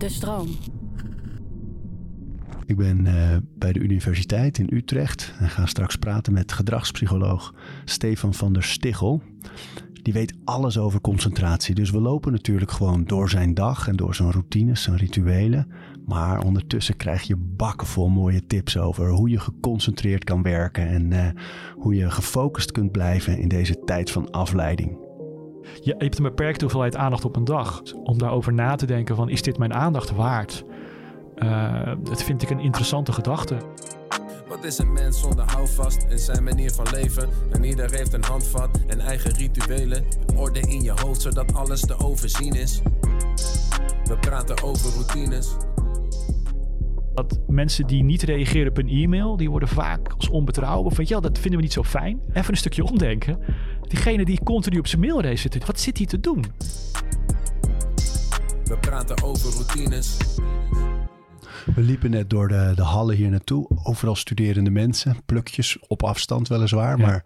De stroom. Ik ben uh, bij de universiteit in Utrecht en ga straks praten met gedragspsycholoog Stefan van der Stichel. Die weet alles over concentratie. Dus we lopen natuurlijk gewoon door zijn dag en door zijn routines, zijn rituelen. Maar ondertussen krijg je bakken vol mooie tips over hoe je geconcentreerd kan werken en uh, hoe je gefocust kunt blijven in deze tijd van afleiding. Je hebt een beperkte hoeveelheid aandacht op een dag. Om daarover na te denken van is dit mijn aandacht waard? Uh, dat vind ik een interessante gedachte. Wat is een mens zonder houvast in zijn manier van leven? En ieder heeft een handvat en eigen rituelen. Orde in je hoofd zodat alles te overzien is. We praten over routines. Dat mensen die niet reageren op een e-mail, die worden vaak als onbetrouwbaar. Van ja, dat vinden we niet zo fijn. Even een stukje omdenken. Diegene die continu op zijn mailrace zit, wat zit hij te doen? We praten over routines. We liepen net door de, de hallen hier naartoe. Overal studerende mensen. Plukjes op afstand weliswaar. Maar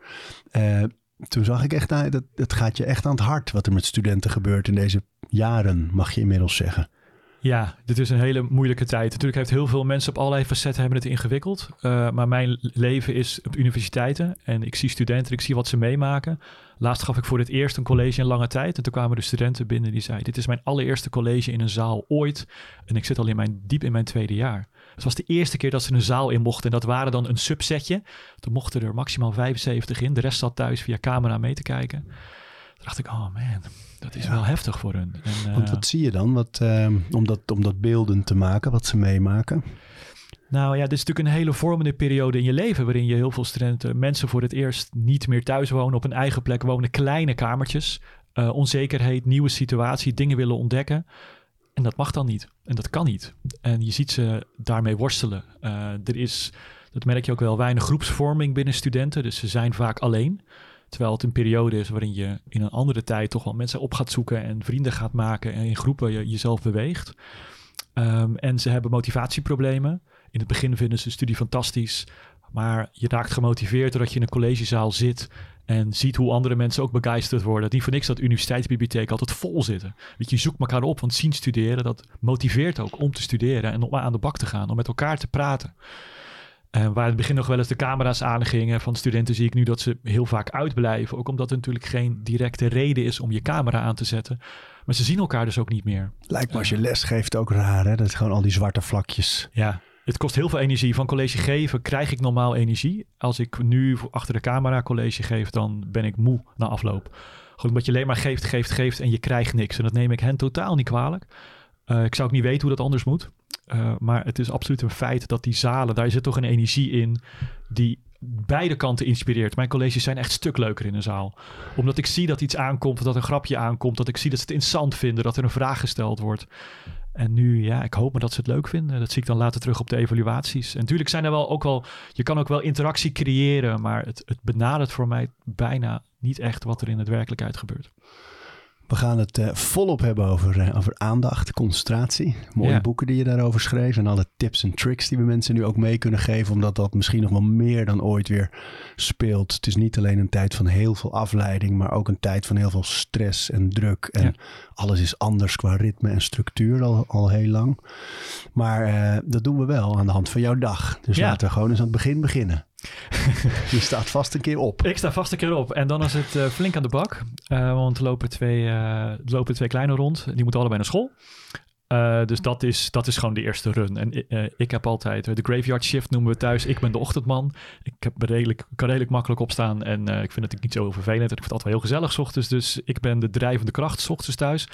uh, toen zag ik echt, nou, dat, het gaat je echt aan het hart wat er met studenten gebeurt in deze jaren, mag je inmiddels zeggen. Ja, dit is een hele moeilijke tijd. Natuurlijk heeft heel veel mensen op allerlei facetten hebben het ingewikkeld. Uh, maar mijn leven is op universiteiten en ik zie studenten, ik zie wat ze meemaken. Laatst gaf ik voor het eerst een college in lange tijd. En toen kwamen de studenten binnen die zeiden: Dit is mijn allereerste college in een zaal ooit. En ik zit al in mijn, diep in mijn tweede jaar. Het was de eerste keer dat ze een zaal in mochten. En dat waren dan een subsetje. Toen mochten er maximaal 75 in. De rest zat thuis via camera mee te kijken. Toen dacht ik: Oh man, dat is wel heftig voor hun. En, Want wat zie je dan? Wat, uh, om, dat, om dat beelden te maken, wat ze meemaken? Nou ja, dit is natuurlijk een hele vormende periode in je leven waarin je heel veel studenten, mensen voor het eerst niet meer thuis wonen, op een eigen plek wonen, kleine kamertjes, uh, onzekerheid, nieuwe situatie, dingen willen ontdekken. En dat mag dan niet. En dat kan niet. En je ziet ze daarmee worstelen. Er is, dat merk je ook wel, weinig groepsvorming binnen studenten. Dus ze zijn vaak alleen. Terwijl het een periode is waarin je in een andere tijd toch wel mensen op gaat zoeken en vrienden gaat maken en in groepen je, jezelf beweegt. Um, en ze hebben motivatieproblemen. In het begin vinden ze de studie fantastisch. Maar je raakt gemotiveerd doordat je in een collegezaal zit en ziet hoe andere mensen ook begeisterd worden. Niet voor niks dat universiteitsbibliotheek altijd vol zitten. Weet je, je zoekt elkaar op, want zien studeren, dat motiveert ook om te studeren en om aan de bak te gaan, om met elkaar te praten. En waar in het begin nog wel eens de camera's aangingen van studenten, zie ik nu dat ze heel vaak uitblijven. Ook omdat er natuurlijk geen directe reden is om je camera aan te zetten. Maar ze zien elkaar dus ook niet meer. Lijkt me als je les geeft ook raar, hè? Dat is gewoon al die zwarte vlakjes. Ja, het kost heel veel energie. Van college geven krijg ik normaal energie. Als ik nu achter de camera college geef, dan ben ik moe na afloop. Gewoon omdat je alleen maar geeft, geeft, geeft en je krijgt niks. En dat neem ik hen totaal niet kwalijk. Uh, ik zou ook niet weten hoe dat anders moet. Uh, maar het is absoluut een feit dat die zalen, daar zit toch een energie in die beide kanten inspireert. Mijn colleges zijn echt stuk leuker in een zaal. Omdat ik zie dat iets aankomt, dat een grapje aankomt, dat ik zie dat ze het interessant vinden, dat er een vraag gesteld wordt. En nu, ja, ik hoop maar dat ze het leuk vinden. Dat zie ik dan later terug op de evaluaties. En natuurlijk zijn er wel ook wel, je kan ook wel interactie creëren, maar het, het benadert voor mij bijna niet echt wat er in de werkelijkheid gebeurt. We gaan het uh, volop hebben over, uh, over aandacht, concentratie. Mooie ja. boeken die je daarover schreef. En alle tips en tricks die we mensen nu ook mee kunnen geven. Omdat dat misschien nog wel meer dan ooit weer speelt. Het is niet alleen een tijd van heel veel afleiding. Maar ook een tijd van heel veel stress en druk. En ja. alles is anders qua ritme en structuur al, al heel lang. Maar uh, dat doen we wel aan de hand van jouw dag. Dus ja. laten we gewoon eens aan het begin beginnen. Je staat vast een keer op. Ik sta vast een keer op. En dan is het uh, flink aan de bak. Uh, want er lopen twee, uh, lopen twee kleine rond. Die moeten allebei naar school. dus dat is, dat is gewoon de eerste run. En ik heb altijd de graveyard shift noemen we thuis. Ik ben de ochtendman. Ik heb redelijk, kan redelijk makkelijk opstaan. En ik vind het niet zo vervelend. Ik vind het altijd wel heel gezellig ochtends. Dus ik ben de drijvende kracht s ochtends thuis.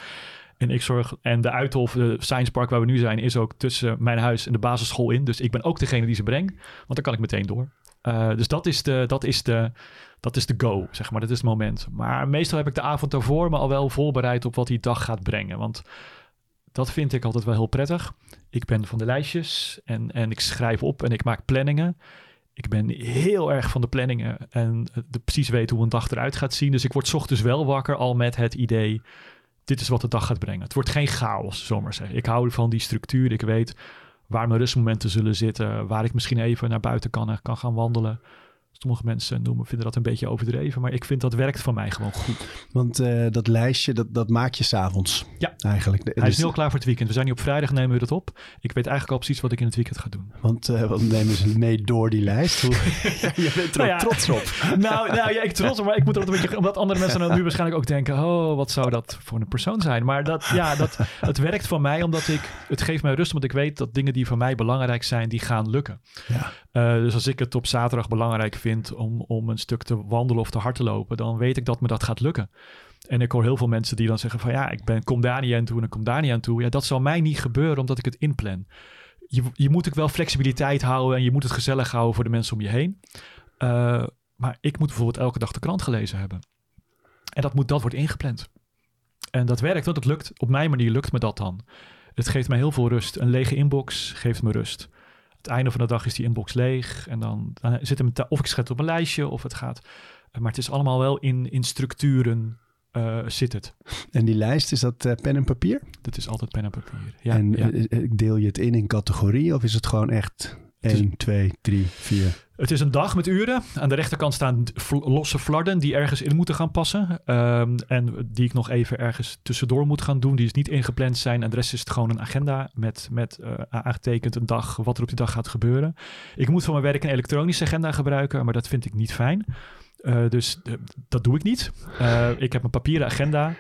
En ik zorg. En de Uithof, de Science Park waar we nu zijn, is ook tussen mijn huis en de basisschool in. Dus ik ben ook degene die ze brengt. Want dan kan ik meteen door. Uh, dus dat is, de, dat, is de, dat is de go, zeg maar. Dat is het moment. Maar meestal heb ik de avond daarvoor me al wel voorbereid op wat die dag gaat brengen. Want dat vind ik altijd wel heel prettig. Ik ben van de lijstjes en, en ik schrijf op en ik maak planningen. Ik ben heel erg van de planningen en de, precies weten hoe een dag eruit gaat zien. Dus ik word ochtends wel wakker al met het idee... dit is wat de dag gaat brengen. Het wordt geen chaos, zomaar zeggen. Ik hou van die structuur. Ik weet waar mijn rustmomenten zullen zitten. Waar ik misschien even naar buiten kan, kan gaan wandelen. Sommige mensen noemen, vinden dat een beetje overdreven, maar ik vind dat werkt voor mij gewoon goed. Want eh, dat lijstje, dat, dat maak je s'avonds Ja. eigenlijk. Hij is nu al klaar voor het weekend. We zijn nu op vrijdag, nemen we dat op. Ik weet eigenlijk al precies wat ik in het weekend ga doen. Want eh, wat nemen ze mee door die lijst? Hoe, je bent er Nou ja. trots op. nou, nou ja, ik trots op, maar ik moet er een beetje, omdat andere mensen dan nu waarschijnlijk ook denken, oh, wat zou dat voor een persoon zijn? Maar dat, ja, dat, het werkt voor mij omdat ik, het geeft mij rust, omdat ik weet dat dingen die voor mij belangrijk zijn, die gaan lukken. Ja. Eh, dus als ik het op zaterdag belangrijk vind om, om een stuk te wandelen of te hard te lopen, dan weet ik dat me dat gaat lukken. En ik hoor heel veel mensen die dan zeggen van ja, ik ben, kom daar niet aan toe en ik kom daar niet aan toe. Ja, dat zal mij niet gebeuren omdat ik het inplan. Je, je moet ook wel flexibiliteit houden en je moet het gezellig houden voor de mensen om je heen. Eh, maar ik moet bijvoorbeeld elke dag de krant gelezen hebben. En dat, moet, dat wordt ingepland. En dat werkt, want het lukt. Op mijn manier lukt me dat dan. Het geeft mij heel veel rust. Een lege inbox geeft me rust. Het einde van de dag is die inbox leeg. En dan, dan zit hem of ik schet op een lijstje of het gaat. Maar het is allemaal wel in, in structuren eh, zit het. En die lijst, is dat eh, pen en papier? Dat is altijd pen en papier. Ja, en ja. eh, eh, deel je het in in categorieën of is het gewoon echt 1, 2, 3, 4? Het is een dag met uren. Aan de rechterkant staan losse flarden die ergens in moeten gaan passen. Ehm, en die ik nog even ergens tussendoor moet gaan doen. Die is niet ingepland zijn. En de rest is het gewoon een agenda met, met eh, aangetekend een dag, wat er op die dag gaat gebeuren. Ik moet voor mijn werk een elektronische agenda gebruiken, maar dat vind ik niet fijn. Eh, dus eh, dat doe ik niet. Ik heb een papieren agenda.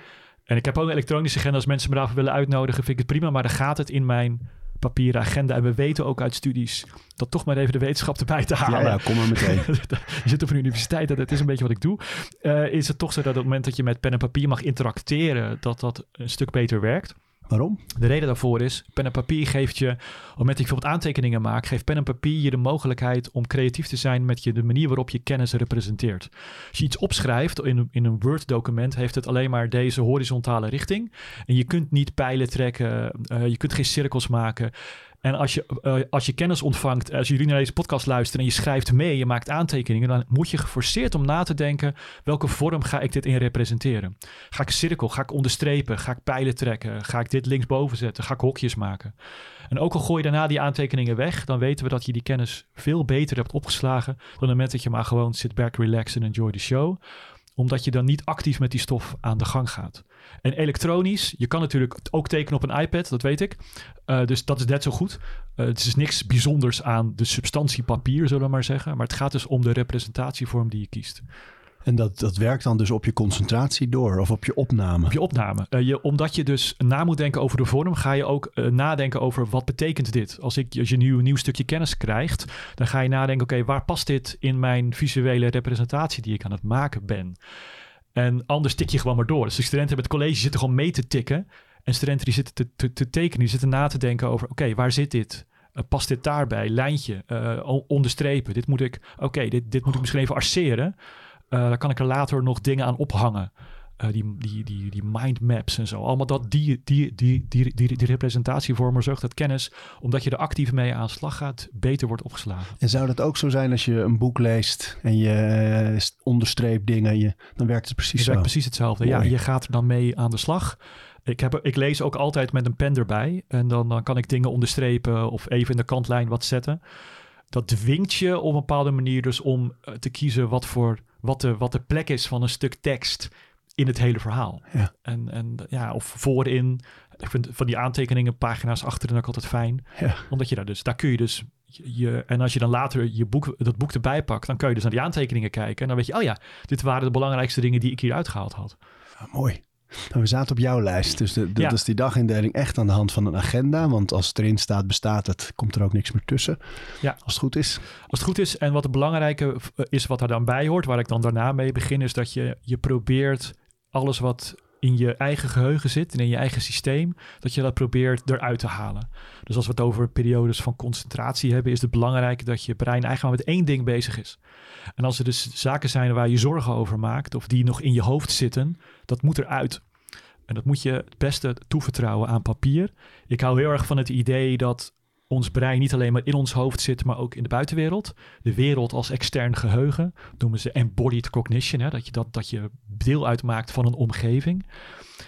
En ik heb ook een elektronische agenda. Als mensen me daarvoor willen uitnodigen, vind ik het prima. Maar dan gaat het in mijn papieren agenda. En we weten ook uit studies dat toch maar even de wetenschap erbij te halen. Ja, ja, kom maar meteen. je zit op een universiteit, dat het is een beetje wat ik doe. Eh, is het toch zo dat op het moment dat je met pen en papier mag interacteren, dat dat een stuk beter werkt. Waarom? De reden daarvoor is, pen en papier geeft je, op het je bijvoorbeeld aantekeningen maakt, geeft pen en papier je de mogelijkheid om creatief te zijn met je, de manier waarop je kennis representeert. Als je iets opschrijft in, in een Word-document, heeft het alleen maar deze horizontale richting. En je kunt niet pijlen trekken, eh, je kunt geen cirkels maken. En als je, eh, als je kennis ontvangt, als jullie naar deze podcast luisteren en je schrijft mee, je maakt aantekeningen, dan moet je geforceerd om na te denken, welke vorm ga ik dit in representeren? Ga ik cirkel, ga ik onderstrepen, ga ik pijlen trekken, ga ik dit linksboven zetten, ga ik hokjes maken? En ook al gooi je daarna die aantekeningen weg, dan weten we dat je die kennis veel beter hebt opgeslagen dan op het moment dat je maar gewoon sit back, relax en enjoy the show omdat je dan niet actief met die stof aan de gang gaat. En elektronisch, je kan natuurlijk ook tekenen op een iPad, dat weet ik. Eh, dus dat is net zo goed. Eh, het is niks bijzonders aan de substantie papier, zullen we maar zeggen. Maar het gaat dus om de representatievorm die je kiest. En dat, dat werkt dan dus op je concentratie door of op je opname. Op je opname. Eh, je, omdat je dus na moet denken over de vorm, ga je ook nadenken over wat betekent dit. Als, ik, als je nu een nieuw stukje kennis krijgt, dan ga je nadenken, oké, waar past dit in mijn visuele representatie die ik aan het maken ben? En anders tik je gewoon maar door. Dus de studenten met het college zitten gewoon mee te tikken. En studenten die zitten te, te, te tekenen, die zitten na te denken over, oké, waar zit dit? Eh, past dit daarbij? Lijntje, eh, onderstrepen. Dit moet ik, oké, dit, dit moet ik misschien even arceren. Eh dan kan ik er later nog dingen aan ophangen. Eh, die, die, die, die mindmaps en zo. Allemaal dat die, die, die, die, die, die zorgt dat kennis, omdat je er actief mee aan de slag gaat, beter wordt opgeslagen. En zou dat ook zo zijn als je een boek leest en je eh, st- onderstreept dingen, je, dan werkt het precies Het zo. werkt precies hetzelfde. Ja, je gaat er dan mee aan de slag. Ik, heb, ik lees ook altijd met een pen erbij. En dan, dan kan ik dingen onderstrepen of even in de kantlijn wat zetten. Dat dwingt je op een bepaalde manier dus om eh, te kiezen wat, voor, wat, de, wat de plek is van een stuk tekst in het hele verhaal. Ja. En, en ja, of voorin. Ik vind van die aantekeningen, pagina's achterin ook altijd fijn. Ja. Omdat je daar dus, daar kun je dus je, en als je dan later je boek, dat boek erbij pakt, dan kun je dus naar die aantekeningen kijken. En dan weet je, oh ja, dit waren de belangrijkste dingen die ik hier uitgehaald had. Ah, mooi. Nou, we zaten op jouw lijst, dus de, dat Ja. is die dagindeling echt aan de hand van een agenda. Want als het erin staat, bestaat het, komt er ook niks meer tussen. Ja. Als het goed is. Als het goed is, en wat het belangrijke eh, is wat er dan bij hoort, waar ik dan daarna mee begin, is dat je, je probeert alles wat in je eigen geheugen zit en in je eigen systeem, dat je dat probeert eruit te halen. Dus als we het over periodes van concentratie hebben, is het belangrijk dat je brein eigenlijk maar met één ding bezig is. En als er dus zaken zijn waar je zorgen over maakt, of die nog in je hoofd zitten, dat moet eruit. En dat moet je het beste toevertrouwen aan papier. Ik hou heel erg van het idee dat ons brein niet alleen maar in ons hoofd zit, maar ook in de buitenwereld. De wereld als extern geheugen, noemen ze embodied cognition, hè? Dat, je dat, dat je deel uitmaakt van een omgeving.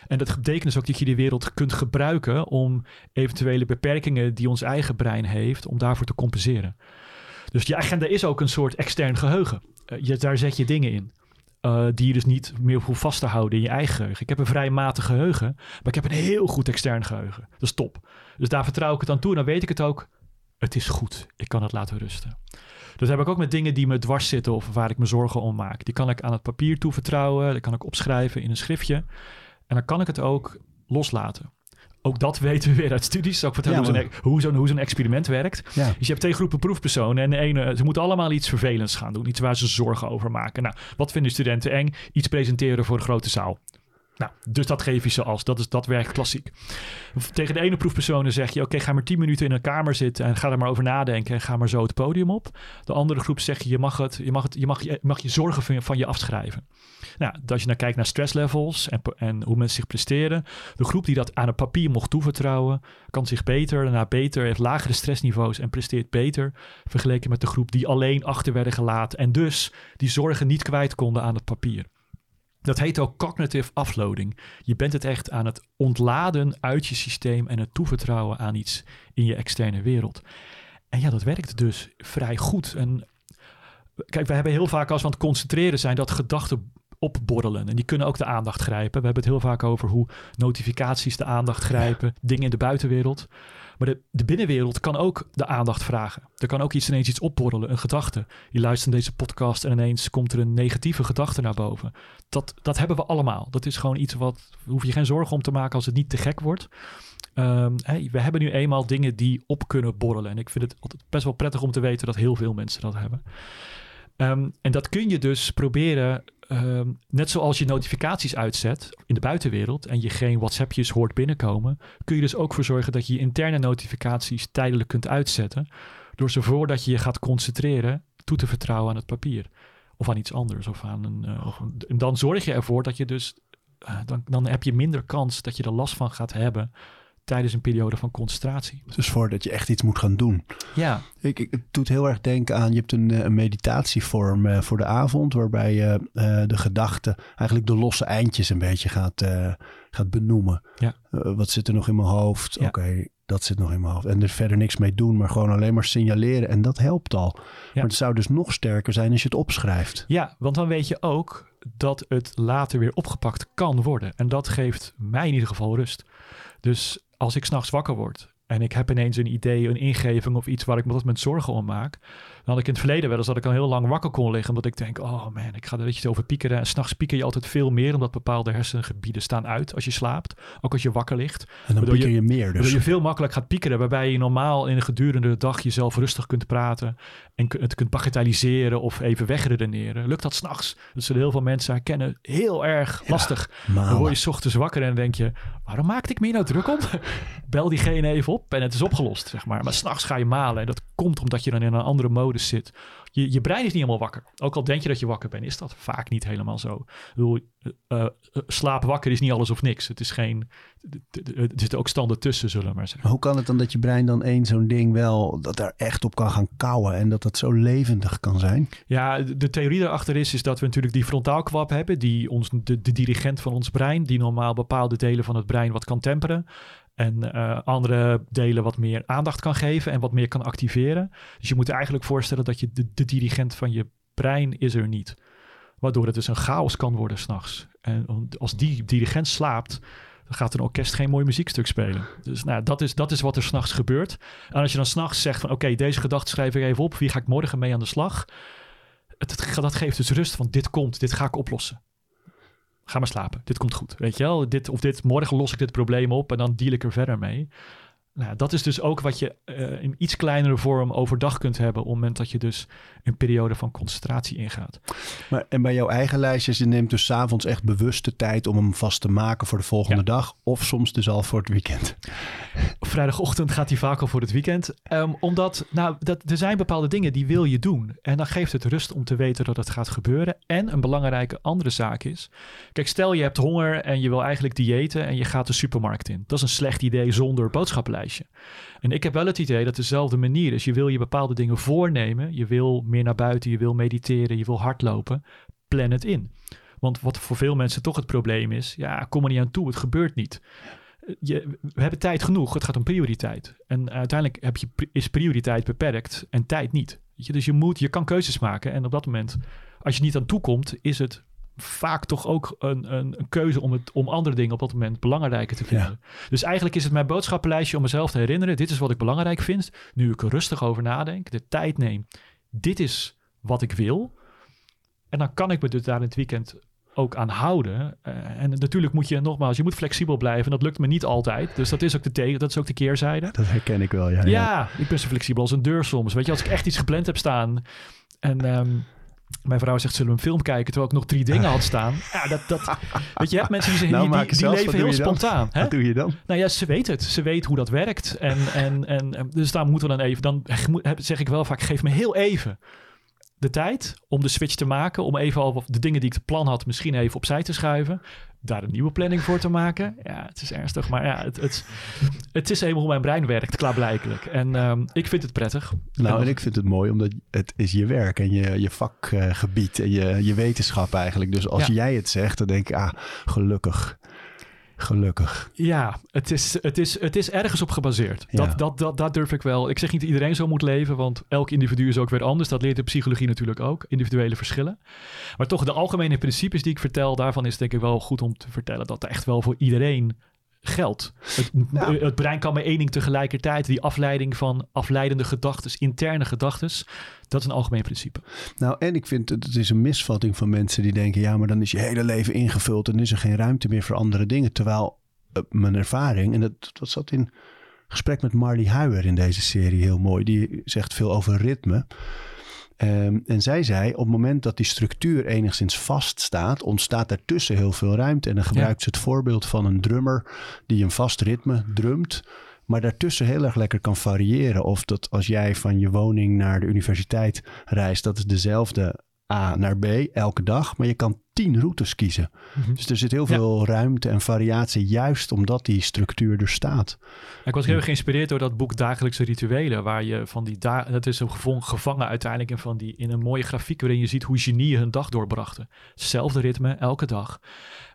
En dat betekent dus ook dat je die wereld kunt gebruiken om eventuele beperkingen die ons eigen brein heeft, om daarvoor te compenseren. Dus je agenda is ook een soort extern geheugen. eh, je, daar zet je dingen in. eh, die je dus niet meer hoeft vast te houden in je eigen geheugen. Ik heb een vrij matig geheugen, maar ik heb een heel goed extern geheugen. Dat is top. Dus daar vertrouw ik het aan toe en dan weet ik het ook. Het is goed. Ik kan het laten rusten. Dat heb ik ook met dingen die me dwars zitten of waar ik me zorgen om maak. Die kan ik aan het papier toevertrouwen. Die kan ik opschrijven in een schriftje. En dan kan ik het ook loslaten. Ook dat weten we weer uit studies. Ik vertellen Ja, hoe zo'n hoe zo'n hoe zo'n experiment werkt. Ja. Dus je hebt twee groepen proefpersonen. En de ene, ze moeten allemaal iets vervelends gaan doen. Iets waar ze zorgen over maken. Nou, wat vinden studenten eng? Iets presenteren voor een grote zaal. Nou, dus dat geef je ze als. Dat, is, dat werkt klassiek. Tegen de ene proefpersonen zeg je... oké, ga maar tien minuten in een kamer zitten... en ga er maar over nadenken... en ga maar zo het podium op. De andere groep zeg je... je mag, het, je mag, het, je, mag, je, mag je zorgen van je, afschrijven. Nou, als je naar kijkt naar stresslevels... En, en hoe mensen zich presteren... de groep die dat aan het papier mocht toevertrouwen... kan zich beter, daarna beter... heeft lagere stressniveaus en presteert beter... vergeleken met de groep die alleen achter werden gelaten... en dus die zorgen niet kwijt konden aan het papier. Dat heet ook cognitive offloading. Je bent het echt aan het ontladen uit je systeem en het toevertrouwen aan iets in je externe wereld. En ja, dat werkt dus vrij goed. En kijk, we hebben heel vaak als we aan het concentreren zijn dat gedachten opborrelen. En die kunnen ook de aandacht grijpen. We hebben het heel vaak over hoe notificaties de aandacht grijpen, dingen in de buitenwereld. Maar de, binnenwereld kan ook de aandacht vragen. Er kan ook iets ineens iets opborrelen, een gedachte. Je luistert naar deze podcast en ineens komt er een negatieve gedachte naar boven. Dat, dat hebben we allemaal. Dat is gewoon iets wat, hoef je geen zorgen om te maken als het niet te gek wordt. Ehm, we hebben nu eenmaal dingen die op kunnen borrelen. En ik vind het altijd best wel prettig om te weten dat heel veel mensen dat hebben. Ehm, en dat kun je dus proberen, ehm, net zoals je notificaties uitzet in de buitenwereld en je geen WhatsAppjes hoort binnenkomen, kun je dus ook voor zorgen dat je je interne notificaties tijdelijk kunt uitzetten, door ze voordat je je gaat concentreren toe te vertrouwen aan het papier of aan iets anders. Of aan een, eh, of en dan zorg je ervoor dat je dus, eh, dan, dan heb je minder kans dat je er last van gaat hebben tijdens een periode van concentratie. Dus voordat je echt iets moet gaan doen. Ja, Ik, ik, het doet heel erg denken aan, je hebt een, eh, een meditatievorm eh, voor de avond, waarbij je eh, de gedachten, eigenlijk de losse eindjes een beetje gaat, gaat benoemen. Ja. Wat zit er nog in mijn hoofd? Ja. Oké, dat zit nog in mijn hoofd. En er verder niks mee doen, maar gewoon alleen maar signaleren. En dat helpt al. Maar het zou dus nog sterker zijn als je het opschrijft. Ja, want dan weet je ook dat het later weer opgepakt kan worden. En dat geeft mij in ieder geval rust. Dus als ik s'nachts wakker word en ik heb ineens een idee, een ingeving of iets waar ik me wat met zorgen om maak. Dan had ik in het verleden wel eens dat ik al heel lang wakker kon liggen. Omdat ik denk, oh man, ik ga er iets over piekeren. En s'nachts pieker je altijd veel meer, omdat bepaalde hersengebieden staan uit als je slaapt. Ook als je wakker ligt. En dan pieker je- je, meer. Waardoor Dus je veel makkelijk gaat piekeren, waarbij je normaal in een gedurende dag jezelf rustig kunt praten en het kunt bagatelliseren of even wegredeneren. Lukt dat s'nachts? Dat zullen heel veel mensen herkennen. Heel erg lastig. Dan malen. word je 's ochtends wakker en dan denk je, waarom maakte ik me hier nou druk om? Bel diegene even op en het is opgelost, zeg maar. Maar s'nachts ga je malen en dat komt omdat je dan in een andere modus zit. Je, je brein is niet helemaal wakker. Ook al denk je dat je wakker bent, is dat vaak niet helemaal zo. Ik bedoel, eh, eh, slaap wakker is niet alles of niks. Het is geen, er zitten ook standen tussen, zullen we maar zeggen. Maar hoe kan het dan dat je brein dan één zo'n ding wel, dat daar echt op kan gaan kouwen en dat dat zo levendig kan zijn? Ja, de theorie daarachter is, is dat we natuurlijk die frontaalkwab hebben, die ons, de, de dirigent van ons brein, die normaal bepaalde delen van het brein wat kan temperen. En eh, andere delen wat meer aandacht kan geven en wat meer kan activeren. Dus je moet eigenlijk voorstellen dat je de, dirigent van je brein is er niet. Waardoor het dus een chaos kan worden s'nachts. En als die dirigent slaapt, dan gaat een orkest geen mooi muziekstuk spelen. Dus nou, dat, is, dat is wat er s'nachts gebeurt. En als je dan s'nachts zegt van oké, deze gedachte schrijf ik even op. Wie ga ik morgen mee aan de slag? Het- dat geeft dus rust van dit komt, dit ga ik oplossen. Ga maar slapen, dit komt goed. Weet je wel, dit, of dit, morgen los ik dit probleem op en dan deal ik er verder mee. Nou, dat is dus ook wat je eh, in iets kleinere vorm overdag kunt hebben op het moment dat je dus een periode van concentratie ingaat. Maar, en bij jouw eigen lijstjes, je neemt dus avonds echt bewust de tijd om hem vast te maken voor de volgende Ja. dag. Of soms dus al voor het weekend. Vrijdagochtend gaat hij vaak al voor het weekend. Ehm, omdat, nou, dat, er zijn bepaalde dingen die wil je doen. En dan geeft het rust om te weten dat het gaat gebeuren. En een belangrijke andere zaak is. Kijk, stel je hebt honger en je wil eigenlijk diëten en je gaat de supermarkt in. Dat is een slecht idee zonder En ik heb wel het idee dat dezelfde manier is. Je wil je bepaalde dingen voornemen. Je wil meer naar buiten, je wil mediteren, je wil hardlopen. Plan het in. Want wat voor veel mensen toch het probleem is, ja, kom er niet aan toe, het gebeurt niet. Je, we hebben tijd genoeg, het gaat om prioriteit. En uiteindelijk heb je, is prioriteit beperkt en tijd niet. Je? Dus je, moet, je kan keuzes maken en op dat moment als je niet aan toekomt, is het vaak toch ook een, een, een, keuze om, het, om andere dingen op dat moment belangrijker te vinden. Dus eigenlijk is het mijn boodschappenlijstje om mezelf te herinneren: dit is wat ik belangrijk vind. Nu ik er rustig over nadenk, de tijd neem. Dit is wat ik wil. En dan kan ik me dus daar in het weekend ook aan houden. Uh, en natuurlijk moet je nogmaals, je moet flexibel blijven. Dat lukt me niet altijd. Dus dat is ook de tegen, dat is ook de keerzijde. Dat herken ik wel, ja. Ja, ja. ik ben zo flexibel als een deur soms. Weet je, als ik echt iets gepland heb staan en um, mijn vrouw zegt, zullen we een film kijken? Terwijl ik nog drie dingen had staan. Ja, dat, dat, weet je, je hebt mensen die, nou, die, die, die leven heel spontaan. Hè? Wat doe je dan? Nou ja, ze weet het. Ze weet hoe dat werkt. En, en, en, dus daar moeten we dan even... Dan zeg ik wel vaak, geef me heel even de tijd om de switch te maken. Om even al de dingen die ik te plan had, misschien even opzij te schuiven. Daar een nieuwe planning voor te maken. Ja, het is ernstig. Maar ja, het, het, het is helemaal hoe mijn brein werkt, klaarblijkelijk. En um, ik vind het prettig. Nou, en ik vind het mooi, omdat het is je werk en je, je vakgebied en je, je wetenschap eigenlijk. Dus als jij het zegt, dan denk ik, ah, gelukkig. Gelukkig. Ja, het is, het is, het is ergens op gebaseerd. Dat, dat, dat, dat durf ik wel. Ik zeg niet dat iedereen zo moet leven, want elk individu is ook weer anders. Dat leert de psychologie natuurlijk ook, individuele verschillen. Maar toch, de algemene principes die ik vertel, daarvan is denk ik wel goed om te vertellen dat er echt wel voor iedereen geld. Het, het, brein kan maar één ding tegelijkertijd. Die afleiding van afleidende gedachten, interne gedachten. Dat is een algemeen principe. Nou, en ik vind het, het is een misvatting van mensen die denken: ja, maar dan is je hele leven ingevuld en is er geen ruimte meer voor andere dingen. Terwijl uh, mijn ervaring, en dat, dat zat in gesprek met Marley Huijer in deze serie heel mooi, die zegt veel over ritme. Ehm, en zij zei, op het moment dat die structuur enigszins vaststaat, ontstaat daartussen heel veel ruimte. En dan gebruikt ze het voorbeeld van een drummer die een vast ritme drumt, maar daartussen heel erg lekker kan variëren. Of dat als jij van je woning naar de universiteit reist, dat is dezelfde A naar B elke dag, maar je kan tien routes kiezen. Mhm. Dus er zit heel veel ruimte en variatie, juist omdat die structuur er staat. Ik was heel erg geïnspireerd door dat boek Dagelijkse Rituelen, waar je van die dat is een gevangen uiteindelijk in van die in een mooie grafiek waarin je ziet hoe genieën hun dag doorbrachten. Hetzelfde ritme elke dag.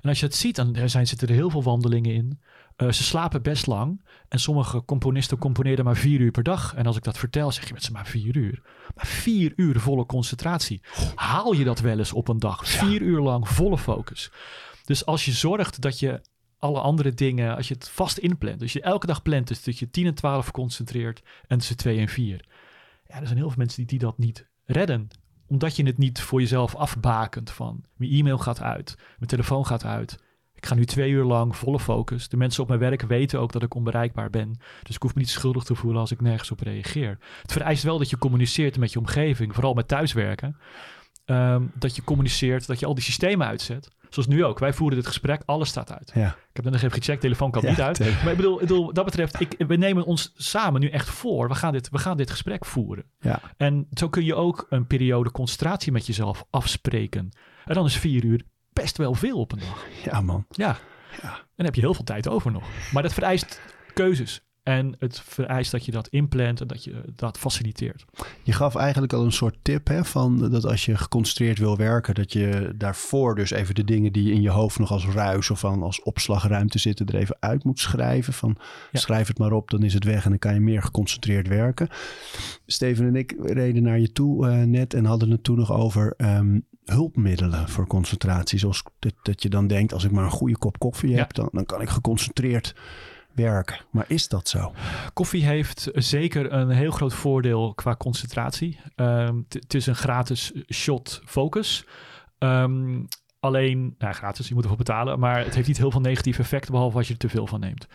En als je het ziet, dan zijn, zitten er heel veel wandelingen in. Uh, ze slapen best lang. En sommige componisten componeerden maar vier uur per dag. En als ik dat vertel, zeg je met ze maar vier uur. Maar vier uur volle concentratie. Haal je dat wel eens op een dag? Vier uur lang volle focus. Dus als je zorgt dat je alle andere dingen, als je het vast inplant. Dus je elke dag plant, dus dat je 10 en 12 concentreert en tussen 2 en 4. Ja, er zijn heel veel mensen die, die dat niet redden omdat je het niet voor jezelf afbakent van mijn e-mail gaat uit, mijn telefoon gaat uit, ik ga nu twee uur lang volle focus. De mensen op mijn werk weten ook dat ik onbereikbaar ben. Dus ik hoef me niet schuldig te voelen als ik nergens op reageer. Het vereist wel dat je communiceert met je omgeving, vooral met thuiswerken. Ehm, dat je communiceert, dat je al die systemen uitzet. Zoals nu ook. Wij voeren dit gesprek, alles staat uit. Ja. Ik heb dan nog even gecheckt, telefoon kan niet uit. Maar ik bedoel, ik bedoel, dat betreft, ik, we nemen ons samen nu echt voor. We gaan dit, we gaan dit gesprek voeren. Ja. En zo kun je ook een periode concentratie met jezelf afspreken. En dan is vier uur best wel veel op een dag. Ja, man. Ja. ja. En dan heb je heel veel tijd over nog. Maar dat vereist keuzes. En het vereist dat je dat inplant en dat je dat faciliteert. Je gaf eigenlijk al een soort tip hè, van dat als je geconcentreerd wil werken, dat je daarvoor dus even de dingen die in je hoofd nog als ruis of van als opslagruimte zitten, er even uit moet schrijven. Van schrijf het maar op, dan is het weg en dan kan je meer geconcentreerd werken. Steven en ik reden naar je toe uh, net en hadden het toen nog over um, hulpmiddelen voor concentratie. Zoals dat, dat, je dan denkt, als ik maar een goede kop koffie heb, dan, dan kan ik geconcentreerd werken. Maar is dat zo? Koffie heeft zeker een heel groot voordeel qua concentratie. Um, het is een gratis shot focus. Um, alleen, nou, gratis, je moet ervoor betalen, maar het heeft niet heel veel negatieve effecten, behalve als je er te veel van neemt.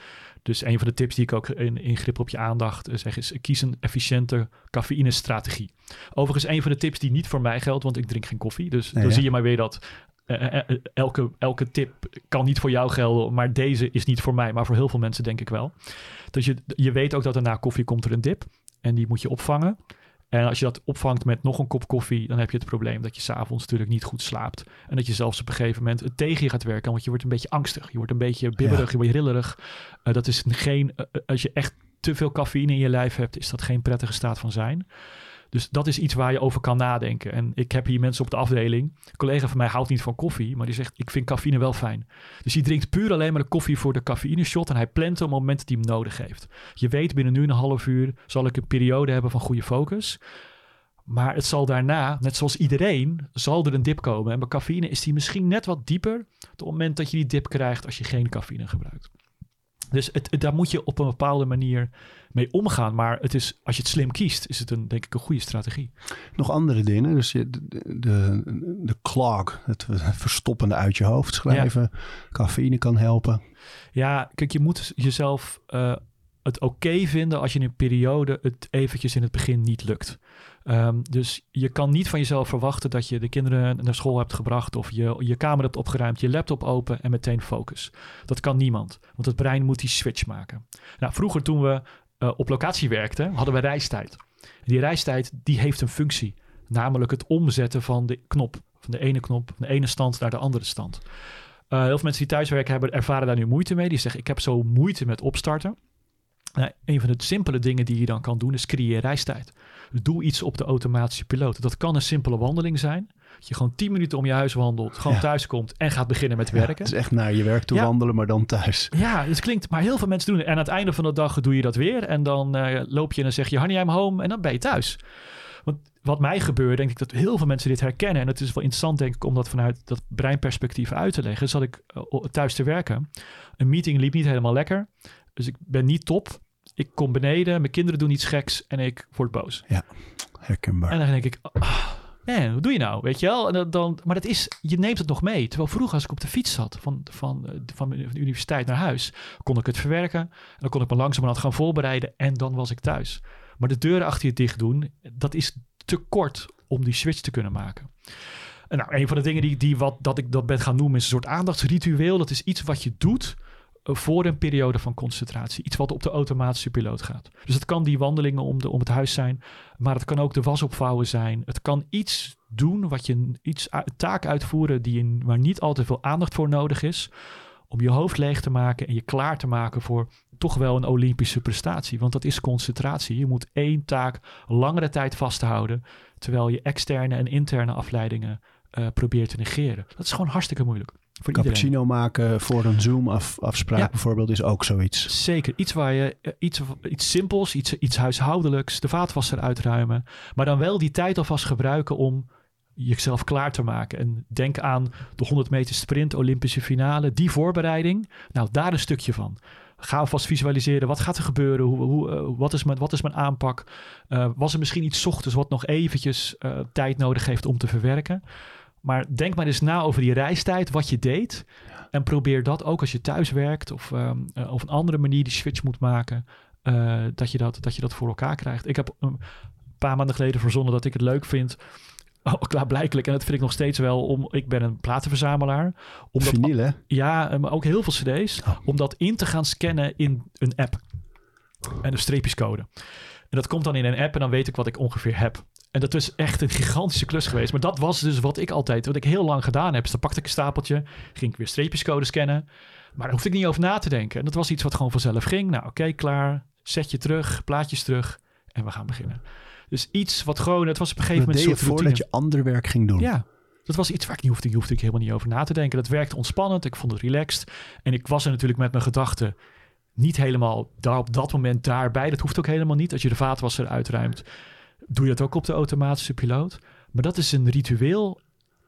Dus een van de tips die ik ook in, in grip op je aandacht eh, zeg is: kies een efficiënte cafeïne-strategie. Overigens, een van de tips die niet voor mij geldt, want ik drink geen koffie. Dus dan zie je maar weer dat elke, elke tip kan niet voor jou gelden, maar deze is niet voor mij, maar voor heel veel mensen denk ik wel. Dus je, je weet ook dat er na koffie komt er een dip en die moet je opvangen. En als je dat opvangt met nog een kop koffie, dan heb je het probleem dat je s'avonds natuurlijk niet goed slaapt. En dat je zelfs op een gegeven moment het tegen je gaat werken, want je wordt een beetje angstig. Je wordt een beetje bibberig, je wordt rillerig. Uh, dat is geen, als je echt te veel cafeïne in je lijf hebt, is dat geen prettige staat van zijn. Dus dat is iets waar je over kan nadenken. En ik heb hier mensen op de afdeling. Een collega van mij houdt niet van koffie, maar die zegt: Ik vind cafeïne wel fijn. Dus die drinkt puur alleen maar de koffie voor de cafeïne shot. En hij plant op het moment dat hij hem nodig heeft. Je weet, binnen nu een half uur zal ik een periode hebben van goede focus. Maar het zal daarna, net zoals iedereen, zal er een dip komen. En bij cafeïne is die misschien net wat dieper op het moment dat je die dip krijgt als je geen cafeïne gebruikt. Dus het, daar moet je op een bepaalde manier mee omgaan. Maar het is, als je het slim kiest, is het een, denk ik een goede strategie. Nog andere dingen. Dus je, de, de, de clog, het verstoppende uit je hoofd schrijven. Cafeïne kan helpen. Ja, kijk, je moet jezelf uh, het oké vinden als je in een periode het eventjes in het begin niet lukt. Um, dus je kan niet van jezelf verwachten dat je de kinderen naar school hebt gebracht of je je kamer hebt opgeruimd, je laptop open en meteen focus. Dat kan niemand, want het brein moet die switch maken. Nou, vroeger toen we uh, op locatie werkten, hadden we reistijd. Die reistijd die heeft een functie, namelijk het omzetten van de knop, van de ene knop, de ene stand naar de andere stand. Uh, heel veel mensen die thuiswerken hebben, ervaren daar nu moeite mee. Die zeggen, ik heb zo moeite met opstarten. Nou, een van de simpele dingen die je dan kan doen is creëer reistijd. Doe iets op de automatische piloot. Dat kan een simpele wandeling zijn. Dat je gewoon 10 minuten om je huis wandelt, gewoon thuis komt en gaat beginnen met werken. het is echt naar je werk toe wandelen, maar dan thuis. Ja, het klinkt, maar heel veel mensen doen het. En aan het einde van de dag doe je dat weer. En dan uh, loop je en dan zeg je, honey, I'm home. En dan ben je thuis. Want wat mij gebeurt, denk ik dat heel veel mensen dit herkennen. En het is wel interessant, denk ik, om dat vanuit dat breinperspectief uit te leggen. Zat ik uh, thuis te werken. Een meeting liep niet helemaal lekker. Dus ik ben niet top. Ik kom beneden, mijn kinderen doen iets geks en ik word boos. Ja, herkenbaar. En dan denk ik, oh, man, wat doe je nou? Weet je wel? En dan, dan, maar dat is, je neemt het nog mee. Terwijl vroeger als ik op de fiets zat van, van, eh, van, de universiteit naar huis, kon ik het verwerken. En dan kon ik me langzamerhand gaan voorbereiden en dan was ik thuis. Maar de deuren achter je dicht doen, dat is te kort om die switch te kunnen maken. En nou, een van de dingen die, die wat, dat ik dat ben gaan noemen is een soort aandachtsritueel. Dat is iets wat je doet voor een periode van concentratie. Iets wat op de automatische piloot gaat. Dus het kan die wandelingen om, de, om het huis zijn, maar het kan ook de was opvouwen zijn. Het kan iets doen wat je iets taak uitvoeren die waar niet al te veel aandacht voor nodig is. Om je hoofd leeg te maken en je klaar te maken voor toch wel een Olympische prestatie. Want dat is concentratie. Je moet één taak langere tijd vasthouden. Terwijl je externe en interne afleidingen uh, probeert te negeren. Dat is gewoon hartstikke moeilijk. Voor Cappuccino maken voor een Zoom-afspraak bijvoorbeeld is ook zoiets. Zeker. Iets waar je eh, iets, iets simpels, iets, iets huishoudelijks, de vaatwasser uitruimen. Maar dan wel die tijd alvast gebruiken om jezelf klaar te maken. En denk aan de 100 meter sprint, Olympische finale, die voorbereiding. Nou, daar een stukje van. Ga alvast visualiseren. Wat gaat er gebeuren? Hoe, hoe, uh, wat, is mijn, wat is mijn aanpak? Uh, was er misschien iets ochtends wat nog eventjes uh, tijd nodig heeft om te verwerken? Maar denk maar eens na over die reistijd, wat je deed. En probeer dat ook als je thuis werkt of um, uh, op een andere manier die switch moet maken. Uh, dat, je dat, dat je dat voor elkaar krijgt. Ik heb een paar maanden geleden verzonnen dat ik het leuk vind. Oh, klaarblijkelijk. En dat vind ik nog steeds wel. Om, ik ben een platenverzamelaar. Omdat, Vinyl, hè? Ja, maar ook heel veel cd's. Oh. Om dat in te gaan scannen in een app. En een streepjescode. En dat komt dan in een app en dan weet ik wat ik ongeveer heb. En dat is echt een gigantische klus geweest. Maar dat was dus wat ik altijd, wat ik heel lang gedaan heb. Dus dan pakte ik een stapeltje, ging ik weer streepjescode scannen. Maar daar hoefde ik niet over na te denken. En dat was iets wat gewoon vanzelf ging. Nou, oké, klaar. Zet je terug, plaatjes terug en we gaan beginnen. Dus iets wat gewoon, het was op een gegeven moment. Deed je voordat je ander werk ging doen. Ja, dat was iets waar ik niet hoefde, hoefde ik helemaal niet over na te denken. Dat werkte ontspannend, ik vond het relaxed. En ik was er natuurlijk met mijn gedachten niet helemaal daar op dat moment daarbij. Dat hoeft ook helemaal niet. Als je de vaatwasser uitruimt, doe je dat ook op de automatische piloot. Maar dat is een ritueel.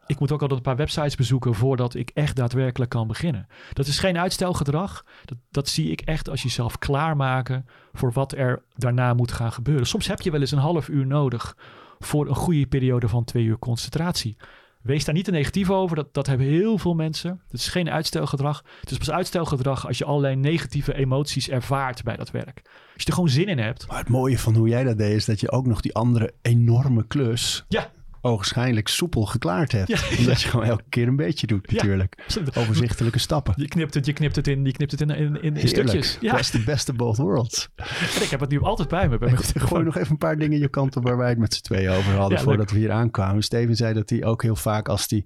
Ik moet ook altijd een paar websites bezoeken voordat ik echt daadwerkelijk kan beginnen. Dat is geen uitstelgedrag. Dat, dat zie ik echt als jezelf klaarmaken voor wat er daarna moet gaan gebeuren. Soms heb je wel eens een half uur nodig voor een goede periode van twee uur concentratie. Wees daar niet te negatief over. Dat, dat hebben heel veel mensen. Het is geen uitstelgedrag. Het is pas uitstelgedrag als je allerlei negatieve emoties ervaart bij dat werk. Als je er gewoon zin in hebt. Maar het mooie van hoe jij dat deed is dat je ook nog die andere enorme klus. Ja ogenschijnlijk soepel geklaard hebt. Ja, Omdat je gewoon elke keer een beetje doet natuurlijk. Overzichtelijke stappen. Je knipt het, je knipt het in, je knipt het in, in, in, in stukjes. Ja. Best the best of both worlds. En ik heb het nu altijd bij me. Bij ik gooi nog even een paar dingen je kant op waar wij het met z'n tweeën over hadden voordat we hier aankwamen. Steven zei dat hij ook heel vaak als hij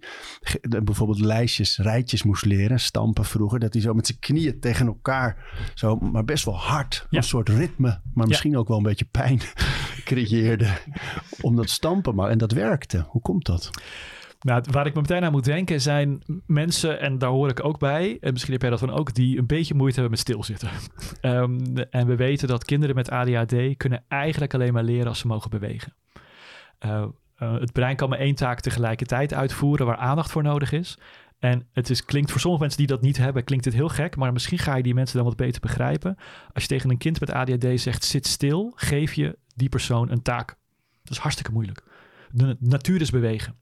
bijvoorbeeld lijstjes, rijtjes moest leren, stampen vroeger, dat hij zo met zijn knieën tegen elkaar, zo, maar best wel hard, een soort ritme, maar misschien ook wel een beetje pijn creëerde om dat stampen. Maar, en dat Hoe komt dat? Nou, waar ik me meteen aan moet denken zijn mensen, en daar hoor ik ook bij, en misschien heb jij dat van ook, die een beetje moeite hebben met stilzitten. um, en we weten dat kinderen met ADHD kunnen eigenlijk alleen maar leren als ze mogen bewegen. Uh, het brein kan maar één taak tegelijkertijd uitvoeren waar aandacht voor nodig is. En het is, klinkt voor sommige mensen die dat niet hebben, klinkt het heel gek, maar misschien ga je die mensen dan wat beter begrijpen. Als je tegen een kind met ADHD zegt, zit stil, geef je die persoon een taak. Dat is hartstikke moeilijk. De natuur is bewegen.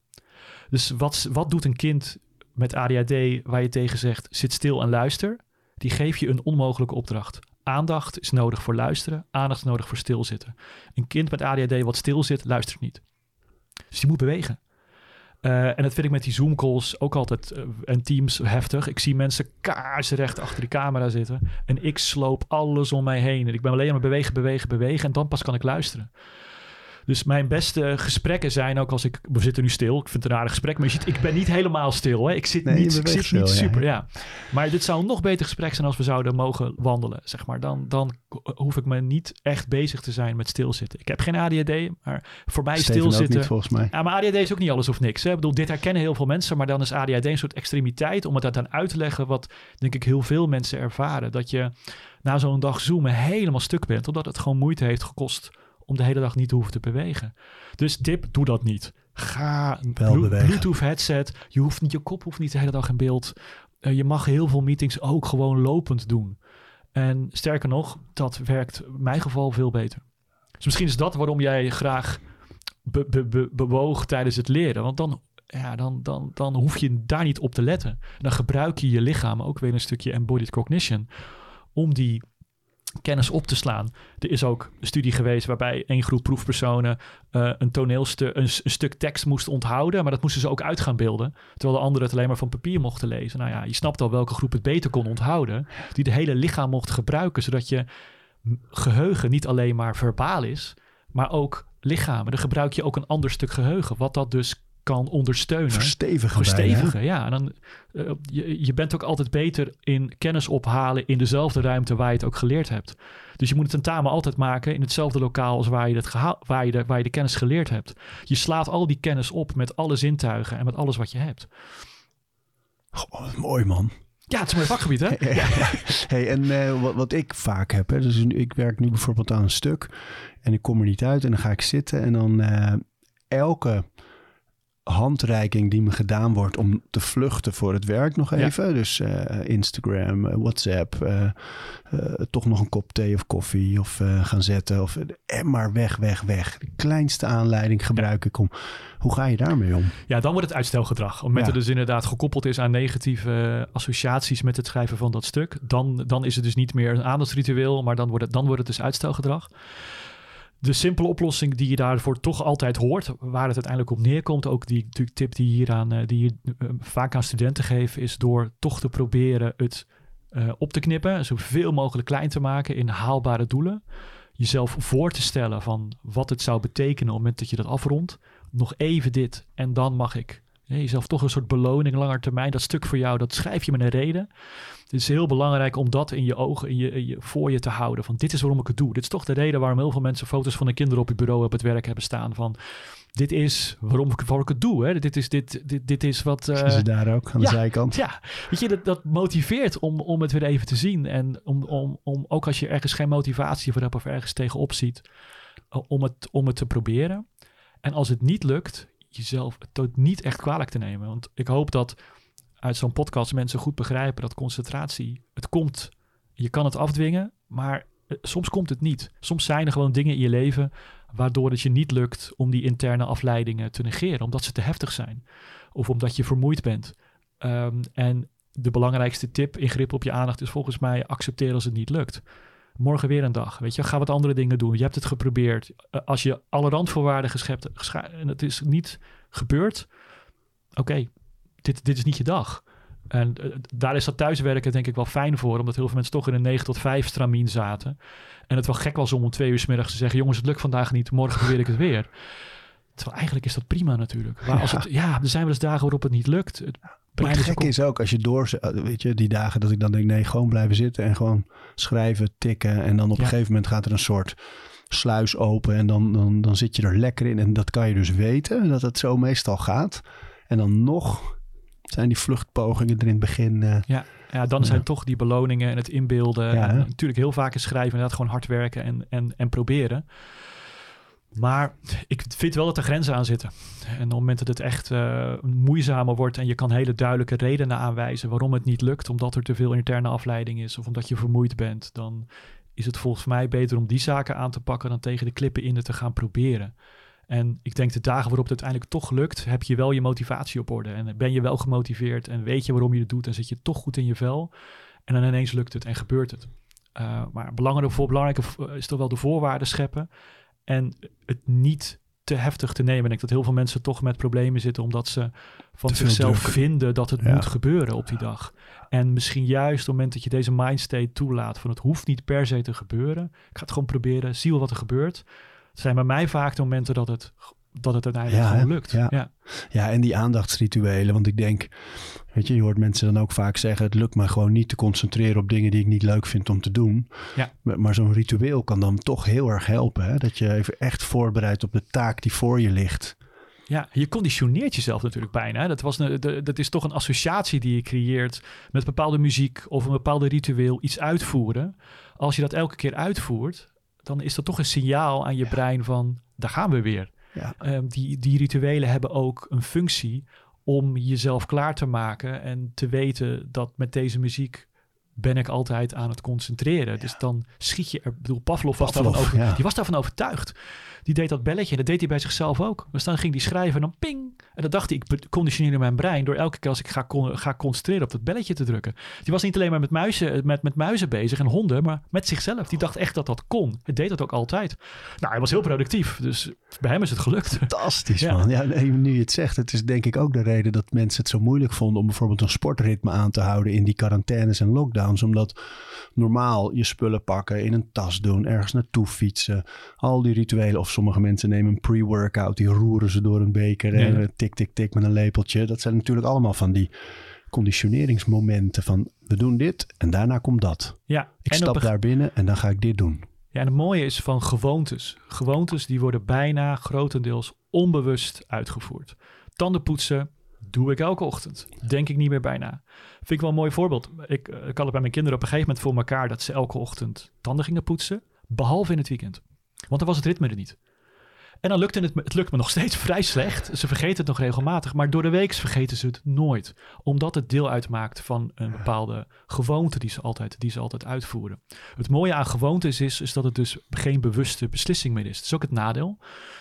Dus wat, wat doet een kind met ADHD waar je tegen zegt, zit stil en luister? Die geef je een onmogelijke opdracht. Aandacht is nodig voor luisteren, aandacht is nodig voor stilzitten. Een kind met ADHD wat stil zit, luistert niet. Dus die moet bewegen. Uh, en dat vind ik met die Zoom calls ook altijd uh, en Teams heftig. Ik zie mensen kaarsrecht achter de camera zitten. En ik sloop alles om mij heen. En ik ben alleen maar bewegen, bewegen, bewegen. En dan pas kan ik luisteren. Dus mijn beste gesprekken zijn ook als ik... We zitten nu stil. Ik vind het een aardig gesprek. Maar je ziet, ik ben niet helemaal stil. Hè? Ik zit niet, ik zit niet super. Ja. Maar dit zou een nog beter gesprek zijn als we zouden mogen wandelen. Zeg maar. dan, dan hoef ik me niet echt bezig te zijn met stilzitten. Ik heb geen ADHD, maar voor mij Steven stilzitten... Niet, volgens mij. Ja, maar ADHD is ook niet alles of niks. Hè? Ik bedoel, dit herkennen heel veel mensen. Maar dan is ADHD een soort extremiteit om het dan uit te leggen... wat denk ik heel veel mensen ervaren. Dat je na zo'n dag zoomen helemaal stuk bent. Omdat het gewoon moeite heeft gekost om de hele dag niet te hoeven te bewegen. Dus dip, doe dat niet. Ga Blu Bluetooth headset. Je, hoeft niet, je kop hoeft niet de hele dag in beeld. Uh, je mag heel veel meetings ook gewoon lopend doen. En sterker nog, dat werkt in mijn geval veel beter. Dus misschien is dat waarom jij graag be be be bewoog tijdens het leren. Want dan, ja, dan, dan, dan hoef je daar niet op te letten. Dan gebruik je je lichaam ook weer een stukje embodied cognition. Om die kennis op te slaan. Er is ook een studie geweest waarbij één groep proefpersonen uh, een toneelstuk, een, een, stuk tekst moest onthouden, maar dat moesten ze ook uit gaan beelden, terwijl de anderen het alleen maar van papier mochten lezen. Nou ja, je snapt al welke groep het beter kon onthouden, die de hele lichaam mocht gebruiken, zodat je geheugen niet alleen maar verbaal is, maar ook lichamen. Dan gebruik je ook een ander stuk geheugen, wat dat dus kan ondersteunen. Verstevigen. Verstevigen, ja. En dan, uh, je, je bent ook altijd beter in kennis ophalen in dezelfde ruimte waar je het ook geleerd hebt. Dus je moet het tentamen altijd maken in hetzelfde lokaal als waar je, het waar je, de, waar je de kennis geleerd hebt. Je slaat al die kennis op met alle zintuigen en met alles wat je hebt. Oh, mooi man. Ja, het is een mooi vakgebied, hè? ja. Hey, en uh, wat, wat, ik vaak heb, hè, dus ik werk nu bijvoorbeeld aan een stuk en ik kom er niet uit en dan ga ik zitten en dan uh, elke handreiking die me gedaan wordt om te vluchten voor het werk nog even. Dus uh, Instagram, uh, WhatsApp, uh, toch nog een kop thee of koffie of gaan zetten. Of, en maar weg, weg, weg. De kleinste aanleiding gebruik ik om. Hoe ga je daarmee om? Ja, dan wordt het uitstelgedrag. Moment ja. het dus inderdaad gekoppeld is aan negatieve associaties met het schrijven van dat stuk, dan, dan is het dus niet meer een aandachtsritueel, maar dan wordt het, dan wordt het dus uitstelgedrag de simpele oplossing die je daarvoor toch altijd hoort, waar het uiteindelijk op neerkomt, ook die tip die, hier aan, eh, die je uh, vaak aan studenten geven, is door toch te proberen het uh, op te knippen, zoveel mogelijk klein te maken in haalbare doelen. Jezelf voor te stellen van wat het zou betekenen op het moment dat je dat afrondt. Nog even dit en dan mag ik. Jezelf toch een soort beloning langer termijn. Dat stuk voor jou, dat schrijf je met een reden. Het is heel belangrijk om dat in je ogen, in je, in je, voor je te houden. Van dit is waarom ik het doe. Dit is toch de reden waarom heel veel mensen foto's van hun kinderen op het bureau op het werk hebben staan. Van dit is waarom ik, waarom ik het doe. Hè. Dit, is, dit, dit, dit is wat... Uh, ze daar ook aan de zijkant? Ja, weet je, dat, dat motiveert om, om het weer even te zien. En om, om, om ook als je ergens geen motivatie voor hebt of ergens tegenop ziet, om het, om het te proberen. En als het niet lukt, jezelf het niet echt kwalijk te nemen. Want ik hoop dat uit zo'n podcast mensen goed begrijpen dat concentratie, het komt, je kan het afdwingen, maar eh, soms komt het niet. Soms zijn er gewoon dingen in je leven waardoor het je niet lukt om die interne afleidingen te negeren, omdat ze te heftig zijn of omdat je vermoeid bent. Um, en de belangrijkste tip in grip op je aandacht is volgens mij accepteren als het niet lukt. Morgen weer een dag, weet je, ga wat andere dingen doen. Je hebt het geprobeerd. Eh, als je alle randvoorwaarden geschept en het is niet gebeurd, oké, dit, dit is niet je dag. En uh, daar is dat thuiswerken denk ik wel fijn voor, omdat heel veel mensen toch in een 9 tot 5 stramien zaten. En het wel gek was om om twee uur s middags te zeggen: jongens, het lukt vandaag niet, morgen probeer ik het weer. Terwijl eigenlijk is dat prima natuurlijk. Maar als ja. Het, ja, er zijn wel eens dagen waarop het niet lukt. Het maar het gekke is ook als je door, weet je, die dagen dat ik dan denk: nee, gewoon blijven zitten en gewoon schrijven, tikken. En dan op ja. een gegeven moment gaat er een soort sluis open en dan, dan, dan zit je er lekker in. En dat kan je dus weten, dat het zo meestal gaat. En dan nog zijn die vluchtpogingen er in het begin. Uh, ja, ja, dan zijn toch die beloningen en het inbeelden. Ja, en natuurlijk heel vaak is schrijven inderdaad gewoon hard werken en, en, en proberen. Maar ik vind wel dat er grenzen aan zitten. En op het moment dat het echt uh, moeizamer wordt en je kan hele duidelijke redenen aanwijzen waarom het niet lukt, omdat er te veel interne afleiding is of omdat je vermoeid bent, dan is het volgens mij beter om die zaken aan te pakken dan tegen de klippen in te gaan proberen. En ik denk de dagen waarop het uiteindelijk toch lukt, heb je wel je motivatie op orde. En ben je wel gemotiveerd en weet je waarom je het doet en zit je toch goed in je vel. En dan ineens lukt het en gebeurt het. Uh, maar belangrijke, belangrijke is toch wel de voorwaarden scheppen. En het niet te heftig te nemen. Ik denk dat heel veel mensen toch met problemen zitten omdat ze van zichzelf vinden dat het moet gebeuren op die dag. En misschien juist op het moment dat je deze mindstate toelaat van het hoeft niet per se te gebeuren. Ik ga het gewoon proberen, zie wel wat er gebeurt. Het zijn bij mij vaak de momenten dat het dat het uiteindelijk ja, gewoon lukt. Ja. ja. Ja. en die aandachtsrituelen. Want ik denk, weet je, je hoort mensen dan ook vaak zeggen: het lukt me gewoon niet te concentreren op dingen die ik niet leuk vind om te doen. Ja. Maar, maar zo'n ritueel kan dan toch heel erg helpen. Hè? Dat je even echt voorbereidt op de taak die voor je ligt. Ja, je conditioneert jezelf natuurlijk bijna. Dat, was een, dat is toch een associatie die je creëert met bepaalde muziek of een bepaalde ritueel, iets uitvoeren. Als je dat elke keer uitvoert, dan is dat toch een signaal aan je brein van, daar gaan we weer. Ja. Ehm, die, die rituelen hebben ook een functie om jezelf klaar te maken en te weten dat met deze muziek ben ik altijd aan het concentreren. Dus dan schiet je er. Ik bedoel, Pavlov was, Pavlov, daarvan, over, die was daarvan overtuigd die deed dat belletje. En dat deed hij bij zichzelf ook. Dus dan ging hij schrijven en dan ping. En dan dacht hij, ik conditioneerde mijn brein door elke keer als ik ga, ga concentreren op dat belletje te drukken. Die was niet alleen maar met muizen, met, met muizen bezig en honden, maar met zichzelf. Die dacht echt dat dat kon. Het deed dat ook altijd. Nou, hij was heel productief. Dus bij hem is het gelukt. Fantastisch, man. Ja, nu je het zegt, het is denk ik ook de reden dat mensen het zo moeilijk vonden om bijvoorbeeld een sportritme aan te houden in die quarantaines en lockdowns. Omdat normaal je spullen pakken, in een tas doen, ergens naartoe fietsen, al die rituelen of sommige mensen nemen een pre-workout, die roeren ze door een beker en tik, tik, tik met een lepeltje. Dat zijn natuurlijk allemaal van die conditioneringsmomenten van we doen dit en daarna komt dat. Ja, ik stap daar binnen en dan ga ik dit doen. Ja, en het mooie is van gewoontes. Gewoontes die worden bijna grotendeels onbewust uitgevoerd. Tanden poetsen doe ik elke ochtend. Denk ik niet meer bijna. Vind ik wel een mooi voorbeeld. Ik, ik had het bij mijn kinderen op een gegeven moment voor elkaar dat ze elke ochtend tanden gingen poetsen, behalve in het weekend. Want dan was het ritme er niet. En dan lukte het, het lukt me nog steeds vrij slecht. Ze vergeten het nog regelmatig, maar door de week vergeten ze het nooit. Omdat het deel uitmaakt van een bepaalde gewoonte die ze altijd, die ze altijd uitvoeren. Het mooie aan gewoontes is, is dat het dus geen bewuste beslissing meer is. Dat is ook het nadeel.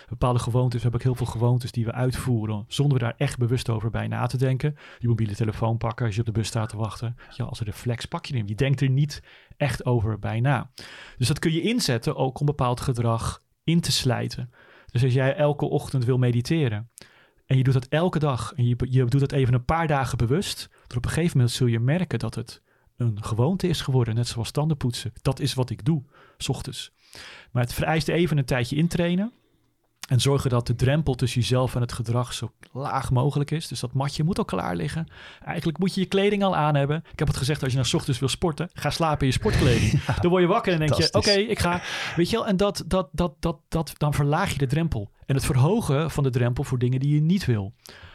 Bepaalde gewoontes, we hebben heel veel gewoontes die we uitvoeren zonder we daar echt bewust over bij na te denken. Je mobiele telefoon pakken als je op de bus staat te wachten. Ja, als een reflex pak je hem. Je denkt er niet echt over bij na. Dus dat kun je inzetten ook om bepaald gedrag in te slijten. Dus als jij elke ochtend wil mediteren en je doet dat elke dag en je, je doet dat even een paar dagen bewust, dan op een gegeven moment zul je merken dat het een gewoonte is geworden, net zoals tandenpoetsen. Dat is wat ik doe, s ochtends. Maar het vereist even een tijdje intrainen. En zorgen dat de drempel tussen jezelf en het gedrag zo laag mogelijk is. Dus dat matje moet al klaar liggen. Eigenlijk moet je je kleding al aan hebben. Ik heb het gezegd, als je nou ochtends wil sporten, ga slapen in je sportkleding. dan word je wakker en denk je, oké, ik ga. Weet je wel, en dat, dat, dat, dat, dat, dan verlaag je de drempel. En het verhogen van de drempel voor dingen die je niet wil.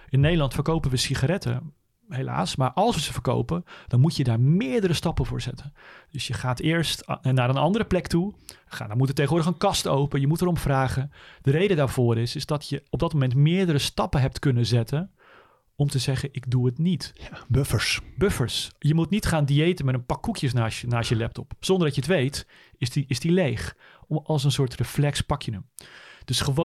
In Nederland verkopen we sigaretten helaas. Maar als we ze verkopen, dan moet je daar meerdere stappen voor zetten. Dus je gaat eerst naar een andere plek toe. Ga, dan moet er tegenwoordig een kast open. Je moet erom vragen. De reden daarvoor is, is dat je op dat moment meerdere stappen hebt kunnen zetten om te zeggen, ik doe het niet. Ja, buffers. Buffers. Je moet niet gaan diëten met een pak koekjes naast je, naast je laptop. Zonder dat je het weet, is die, is die leeg. Als een soort reflex pak je hem. Dus gewoon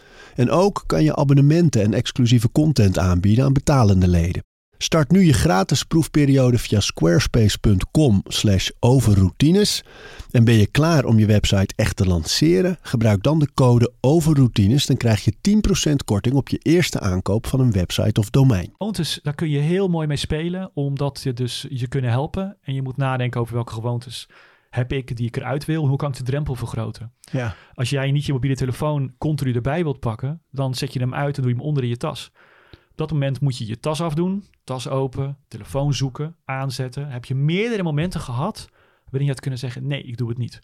En ook kan je abonnementen en exclusieve content aanbieden aan betalende leden. Start nu je gratis proefperiode via squarespace.com/overroutines. En ben je klaar om je website echt te lanceren? Gebruik dan de code overroutines. Dan krijg je 10% korting op je eerste aankoop van een website of domein. Gewoontes, daar kun je heel mooi mee spelen, omdat je dus je kunnen helpen. En je moet nadenken over welke gewoontes heb ik die ik eruit wil? Hoe kan ik de drempel vergroten? Ja. Als jij niet je mobiele telefoon continu erbij wilt pakken, dan zet je hem uit en doe je hem onder in je tas. Op dat moment moet je je tas afdoen, tas open, telefoon zoeken, aanzetten. Heb je meerdere momenten gehad waarin je had kunnen zeggen: nee, ik doe het niet.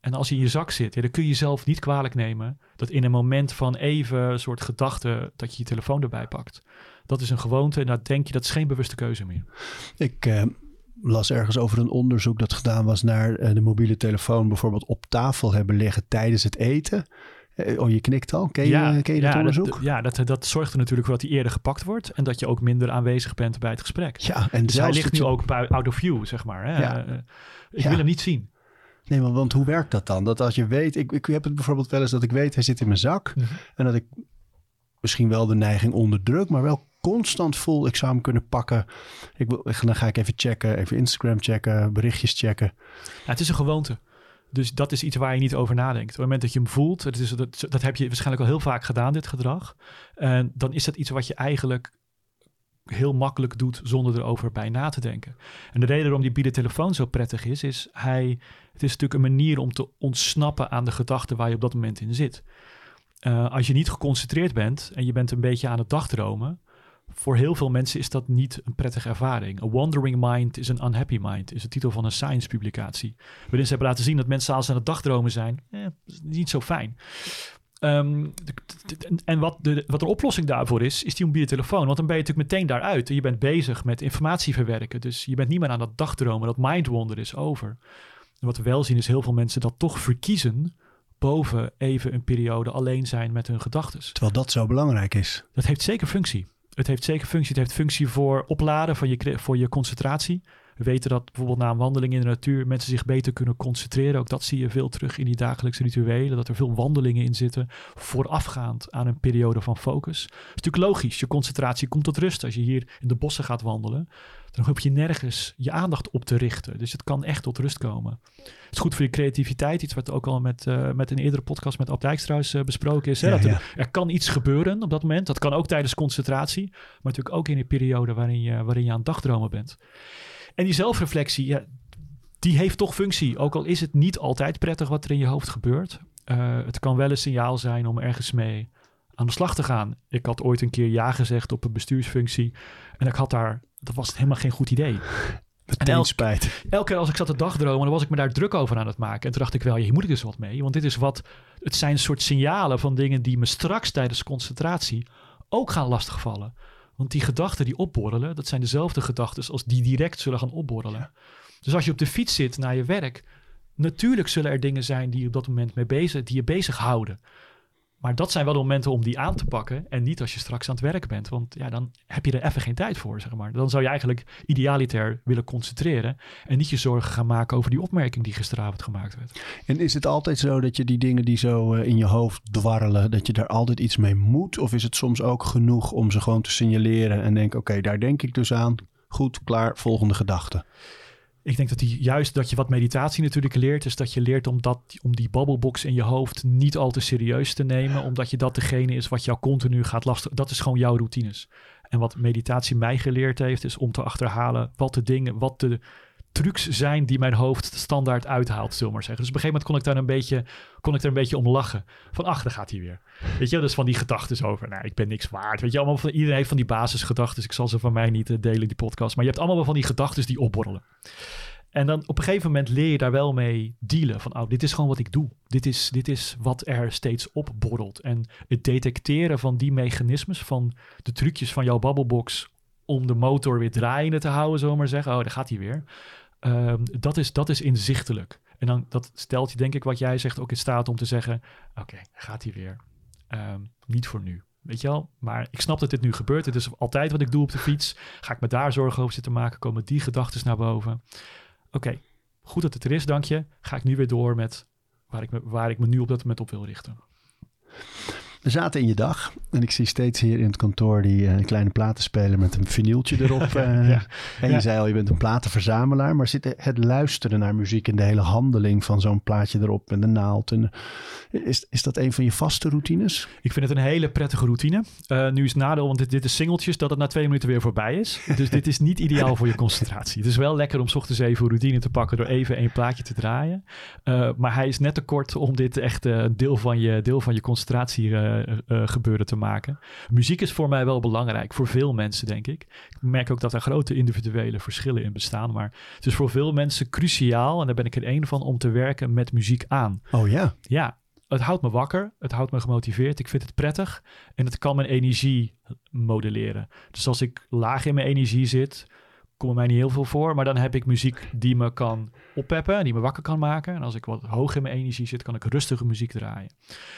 En als je in je zak zit, ja, dan kun je jezelf niet kwalijk nemen dat in een moment van even een soort gedachte dat je je telefoon erbij pakt. Dat is een gewoonte en dan denk je dat is geen bewuste keuze meer. Ik eh, las ergens over een onderzoek dat gedaan was naar eh, de mobiele telefoon bijvoorbeeld op tafel hebben liggen tijdens het eten. Eh, oh, je knikt al. Ken je, ken je dat ja, onderzoek? Dat, ja, dat, dat zorgt er natuurlijk voor dat hij eerder gepakt wordt en dat je ook minder aanwezig bent bij het gesprek. ja, en Dus hij ligt nu ook bij- out of view, zeg maar. Hè? Ja. Eh, ik Ja. wil hem niet zien. Nee, maar want hoe werkt dat dan? Dat als je weet, ik, ik heb het bijvoorbeeld wel eens dat ik weet, hij zit in mijn zak. Mhm. En dat ik misschien wel de neiging onderdruk, maar wel constant zou hem kunnen pakken. Ik wil, dan ga ik even checken, even Instagram checken, berichtjes checken. Ja, het is een gewoonte. Dus dat is iets waar je niet over nadenkt. Op het moment dat je hem voelt, dat, is, dat, dat heb je waarschijnlijk al heel vaak gedaan, dit gedrag. En dan is dat iets wat je eigenlijk heel makkelijk doet zonder erover bij na te denken. En de reden waarom die bieden telefoon zo prettig is, is hij, het is natuurlijk een manier om te ontsnappen aan de gedachten waar je op dat moment in zit. Eh, als je niet geconcentreerd bent en je bent een beetje aan het dagdromen, voor heel veel mensen is dat niet een prettige ervaring. A wandering mind is an unhappy mind, is de titel van een science publicatie. Waarin ze hebben laten zien dat mensen als aan het dagdromen zijn, eh, niet zo fijn. Ehm, en wat de, wat de oplossing daarvoor is, is die mobiele telefoon. Want dan ben je natuurlijk meteen daaruit. En je bent bezig met informatie verwerken. Dus je bent niet meer aan dat dagdromen. Dat mindwander is over. En wat we wel zien is heel veel mensen dat toch verkiezen boven even een periode alleen zijn met hun gedachten. Terwijl dat zo belangrijk is. Dat heeft zeker functie. Het heeft zeker functie. Het heeft functie voor opladen van je, voor je concentratie. We weten dat bijvoorbeeld na een wandeling in de natuur mensen zich beter kunnen concentreren. Ook dat zie je veel terug in die dagelijkse rituelen. Dat er veel wandelingen in zitten voorafgaand aan een periode van focus. Dat is natuurlijk logisch. Je concentratie komt tot rust als je hier in de bossen gaat wandelen. Dan hoef je nergens je aandacht op te richten. Dus het kan echt tot rust komen. Het is goed voor je creativiteit. Iets wat ook al met, eh, met een eerdere podcast met Ab Dijkstraus eh, besproken is. Hè? Ja, dat er, ja. er kan iets gebeuren op dat moment. Dat kan ook tijdens concentratie. Maar natuurlijk ook in een periode waarin je, waarin je aan het dagdromen bent. En die zelfreflectie, ja, die heeft toch functie. Ook al is het niet altijd prettig wat er in je hoofd gebeurt. Eh, het kan wel een signaal zijn om ergens mee aan de slag te gaan. Ik had ooit een keer ja gezegd op een bestuursfunctie. En ik had daar, dat was helemaal geen goed idee. Meteen spijt. Elke keer als ik zat te dagdromen, dan was ik me daar druk over aan het maken. En toen dacht ik wel, hier moet ik dus wat mee. Want dit is wat, het zijn soort signalen van dingen die me straks tijdens concentratie ook gaan lastigvallen. Want die gedachten die opborrelen, dat zijn dezelfde gedachten als die direct zullen gaan opborrelen. Dus als je op de fiets zit naar je werk, natuurlijk zullen er dingen zijn die je op dat moment mee bezig, die je bezighouden. Maar dat zijn wel de momenten om die aan te pakken. En niet als je straks aan het werk bent. Want ja, dan heb je er even geen tijd voor, zeg maar. Dan zou je eigenlijk idealiter willen concentreren. En niet je zorgen gaan maken over die opmerking die gisteravond gemaakt werd. En is het altijd zo dat je die dingen die zo eh, in je hoofd dwarrelen, dat je daar altijd iets mee moet? Of is het soms ook genoeg om ze gewoon te signaleren en denken, oké, daar denk ik dus aan. Goed, klaar, volgende gedachte. Ik denk dat die, juist dat je wat meditatie natuurlijk leert, is dat je leert om, dat, om die babbelbox in je hoofd niet al te serieus te nemen, omdat je dat degene is wat jou continu gaat lastig. Dat is gewoon jouw routines. En wat meditatie mij geleerd heeft, is om te achterhalen wat de dingen, wat de trucs zijn die mijn hoofd standaard uithaalt, zullen zeggen. Dus op een gegeven moment kon ik daar een beetje, kon ik een beetje om lachen. Van, ach, daar gaat hij weer. Weet je, dus van die gedachten over, nou, ik ben niks waard. Weet je, allemaal iedereen heeft van die basisgedachten. Ik zal ze van mij niet eh, delen die podcast. Maar je hebt allemaal van die gedachten die opborrelen. En dan op een gegeven moment leer je daar wel mee dealen. Van, oh, dit is gewoon wat ik doe. Dit is, dit is wat er steeds opborrelt. En het detecteren van die mechanismes, van de trucjes van jouw babbelbox om de motor weer draaiende te houden, zullen we maar zeggen. Oh, daar gaat hij weer. Ehm, dat, is, dat is inzichtelijk. En dan dat stelt je, denk ik, wat jij zegt, ook in staat om te zeggen: Oké, gaat hij weer. Ehm, niet voor nu. Weet je wel? Maar ik snap dat dit nu gebeurt. Het is altijd wat ik doe op de fiets. Ga ik me daar zorgen over zitten maken? Komen die gedachten naar boven? Oké, goed dat het er is, dank je. Ga ik nu weer door met waar ik me, waar ik me nu op dat moment op wil richten. We zaten in je dag en ik zie steeds hier in het kantoor die uh, kleine platenspeler met een vinyltje erop. Uh, ja. En je zei al, je bent een platenverzamelaar, maar zit het luisteren naar muziek en de hele handeling van zo'n plaatje erop en de naald. En, is, is dat een van je vaste routines? Ik vind het een hele prettige routine. Uh, nu is het nadeel, want dit, dit is singeltjes, dat het na twee minuten weer voorbij is. Dus dit is niet ideaal voor je concentratie. Het is wel lekker om s ochtends even routine te pakken door even één plaatje te draaien. maar hij is net te kort om dit echt een deel van je, deel van je concentratie gebeuren te maken. Muziek is voor mij wel belangrijk, voor veel mensen denk ik. Ik merk ook dat er grote individuele verschillen in bestaan, maar het is voor veel mensen cruciaal, en daar ben ik er één van, om te werken met muziek aan. Oh ja? Ja, het houdt me wakker, het houdt me gemotiveerd, ik vind het prettig en het kan mijn energie modelleren. Dus als ik laag in mijn energie zit, komt mij niet heel veel voor. Maar dan heb ik muziek die me kan oppeppen, die me wakker kan maken. En als ik wat hoog in mijn energie zit, kan ik rustige muziek draaien.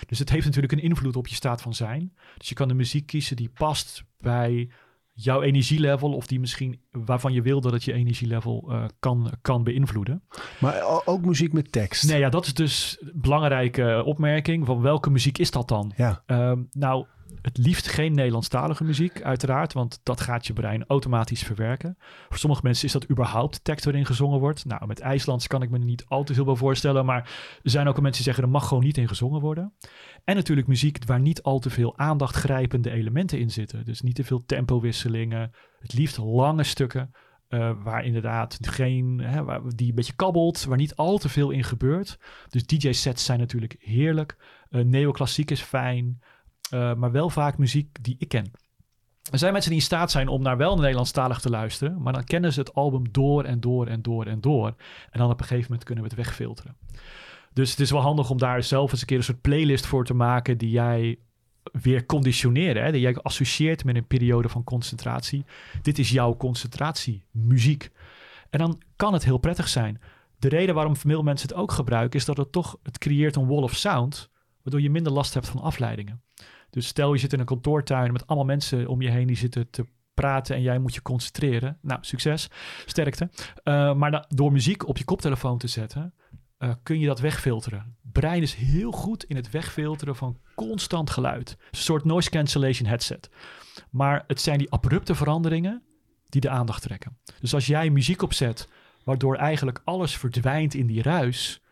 Dus het heeft natuurlijk een invloed op je staat van zijn. Dus je kan de muziek kiezen die past bij jouw energielevel of die misschien waarvan je wil dat het je energielevel uh, kan, kan beïnvloeden. Maar ook muziek met tekst? Nee, ja, dat is dus een belangrijke opmerking. Van welke muziek is dat dan? Ja. Um, nou, het liefst geen Nederlandstalige muziek, uiteraard, want dat gaat je brein automatisch verwerken. Voor sommige mensen is dat überhaupt tekst waarin gezongen wordt. Nou, met IJslands kan ik me niet al te veel bij voorstellen, maar er zijn ook mensen die zeggen er mag gewoon niet in gezongen worden. En natuurlijk muziek waar niet al te veel aandachtgrijpende elementen in zitten. Dus niet te veel tempowisselingen, het liefst lange stukken. Uh, waar inderdaad geen, hè, waar, die een beetje kabbelt, waar niet al te veel in gebeurt. Dus DJ-sets zijn natuurlijk heerlijk. Uh, neoclassiek is fijn. Uh, maar wel vaak muziek die ik ken. Er zijn mensen die in staat zijn om naar wel Nederlandstalig te luisteren, maar dan kennen ze het album door en door en door en door. En dan op een gegeven moment kunnen we het wegfilteren. Dus het is wel handig om daar zelf eens een keer een soort playlist voor te maken die jij weer conditioneren. Hè? Die jij associeert met een periode van concentratie. Dit is jouw concentratie, muziek. En dan kan het heel prettig zijn. De reden waarom veel mensen het ook gebruiken is dat het toch, het creëert een wall of sound, waardoor je minder last hebt van afleidingen. Dus stel je zit in een kantoortuin met allemaal mensen om je heen die zitten te praten en jij moet je concentreren. Nou, succes, sterkte. Uh, maar door muziek op je koptelefoon te zetten, uh, kun je dat wegfilteren. Brein is heel goed in het wegfilteren van constant geluid. Een soort noise cancellation headset. Maar het zijn die abrupte veranderingen die de aandacht trekken. Dus als jij muziek opzet, waardoor eigenlijk alles verdwijnt in die ruis,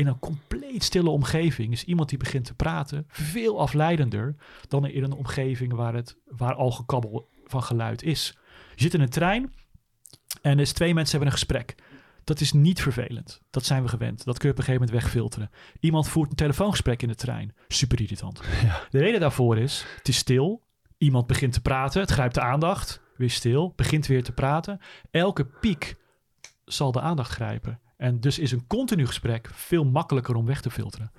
in een compleet stille omgeving is iemand die begint te praten veel afleidender dan in een omgeving waar, het, waar al gekabbel van geluid is. Je zit in een trein en dus twee mensen hebben een gesprek. Dat is niet vervelend. Dat zijn we gewend. Dat kun je op een gegeven moment wegfilteren. Iemand voert een telefoongesprek in de trein. Super irritant. Ja. De reden daarvoor is, het is stil. Iemand begint te praten. Het grijpt de aandacht. Weer stil. Begint weer te praten. Elke piek zal de aandacht grijpen. En dus is een continu gesprek veel makkelijker om weg te filteren.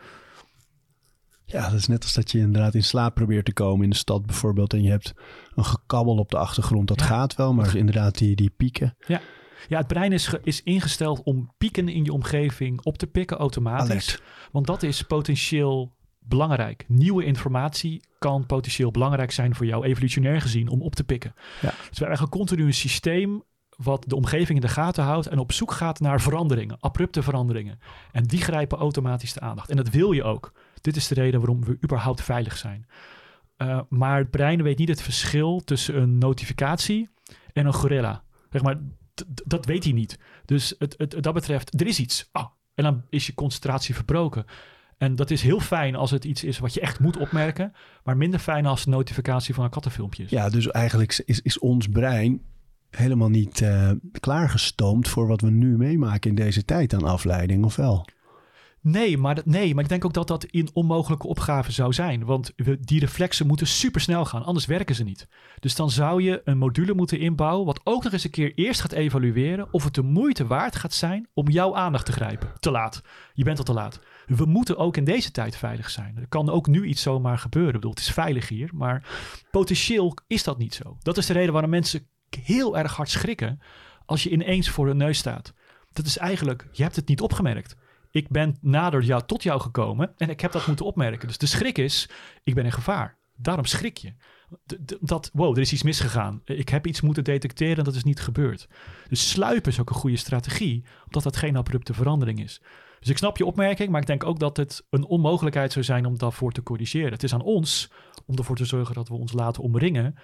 Ja, dat is net als dat je inderdaad in slaap probeert te komen in de stad bijvoorbeeld. En je hebt een gekabbel op de achtergrond. Dat gaat wel, maar inderdaad die, die pieken. Ja. Ja, het brein is, is ingesteld om pieken in je omgeving op te pikken automatisch. Want dat is potentieel belangrijk. Nieuwe informatie kan potentieel belangrijk zijn voor jou, evolutionair gezien, om op te pikken. Ja. Dus we hebben eigenlijk continu een systeem wat de omgeving in de gaten houdt en op zoek gaat naar veranderingen, abrupte veranderingen. En die grijpen automatisch de aandacht. En dat wil je ook. Dit is de reden waarom we überhaupt veilig zijn. Uh, maar het brein weet niet het verschil tussen een notificatie en een gorilla. Zeg maar, dat weet hij niet. Dus het, het, dat betreft, er is iets. Ah, en dan is je concentratie verbroken. En dat is heel fijn als het iets is wat je echt moet opmerken, maar minder fijn als de notificatie van een kattenfilmpje is. Ja, dus eigenlijk is, is ons brein helemaal niet uh, klaargestoomd voor wat we nu meemaken in deze tijd aan afleiding, of wel? Nee maar, nee, maar ik denk ook dat dat een onmogelijke opgave zou zijn. Want we, die reflexen moeten supersnel gaan, anders werken ze niet. Dus dan zou je een module moeten inbouwen, wat ook nog eens een keer eerst gaat evalueren of het de moeite waard gaat zijn om jouw aandacht te grijpen. Te laat. Je bent al te laat. We moeten ook in deze tijd veilig zijn. Er kan ook nu iets zomaar gebeuren. Ik bedoel, het is veilig hier, maar potentieel is dat niet zo. Dat is de reden waarom mensen heel erg hard schrikken als je ineens voor hun neus staat. Dat is eigenlijk, je hebt het niet opgemerkt. Ik ben nader jou, tot jou gekomen en ik heb dat moeten opmerken. Dus de schrik is, ik ben in gevaar. daarom schrik je. Dat, wow, er is iets misgegaan. Ik heb iets moeten detecteren en dat is niet gebeurd. Dus sluipen is ook een goede strategie, omdat dat geen abrupte verandering is. Dus ik snap je opmerking, maar ik denk ook dat het een onmogelijkheid zou zijn om daarvoor te corrigeren. Het is aan ons om ervoor te zorgen dat we ons laten omringen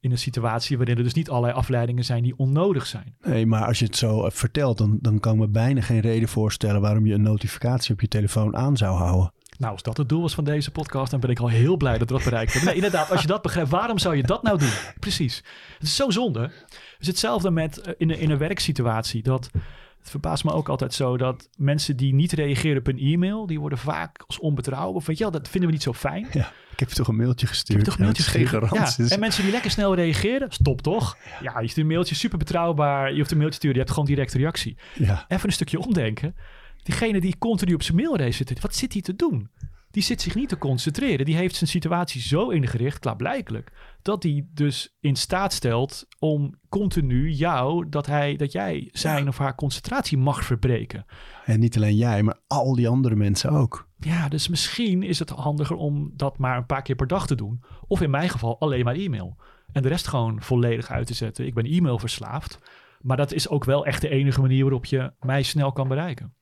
in een situatie waarin er dus niet allerlei afleidingen zijn die onnodig zijn. Nee, maar als je het zo eh, vertelt, dan, dan kan ik me bijna geen reden voorstellen waarom je een notificatie op je telefoon aan zou houden. Nou, als dat het doel was van deze podcast, dan ben ik al heel blij dat we dat bereikt hebben. Nee, inderdaad, als je dat begrijpt, waarom zou je dat nou doen? Precies. Het is zo zonde. Het is hetzelfde met uh, in, een, in een werksituatie. Dat het verbaast me ook altijd zo dat mensen die niet reageren op een e-mail, die worden vaak als onbetrouwbaar. Of weet je wel, dat vinden we niet zo fijn. Ja, ik heb je toch een mailtje gestuurd. Ik heb toch een mailtje ja, geen garantie. Ja. En mensen die lekker snel reageren, stop toch? Ja, je stuurt een mailtje, super betrouwbaar. Je hoeft een mailtje te sturen, je hebt gewoon direct reactie. Ja. Even een stukje omdenken. Diegene die continu op zijn mail zit, wat zit hij te doen? Die zit zich niet te concentreren. Die heeft zijn situatie zo ingericht, klaarblijkelijk, dat hij dus in staat stelt om continu jou, dat, hij, dat jij zijn of haar concentratie mag verbreken. En niet alleen jij, maar al die andere mensen ook. Ja, dus misschien is het handiger om dat maar een paar keer per dag te doen. Of in mijn geval alleen maar e-mail. En de rest gewoon volledig uit te zetten. Ik ben e-mail verslaafd. Maar dat is ook wel echt de enige manier waarop je mij snel kan bereiken.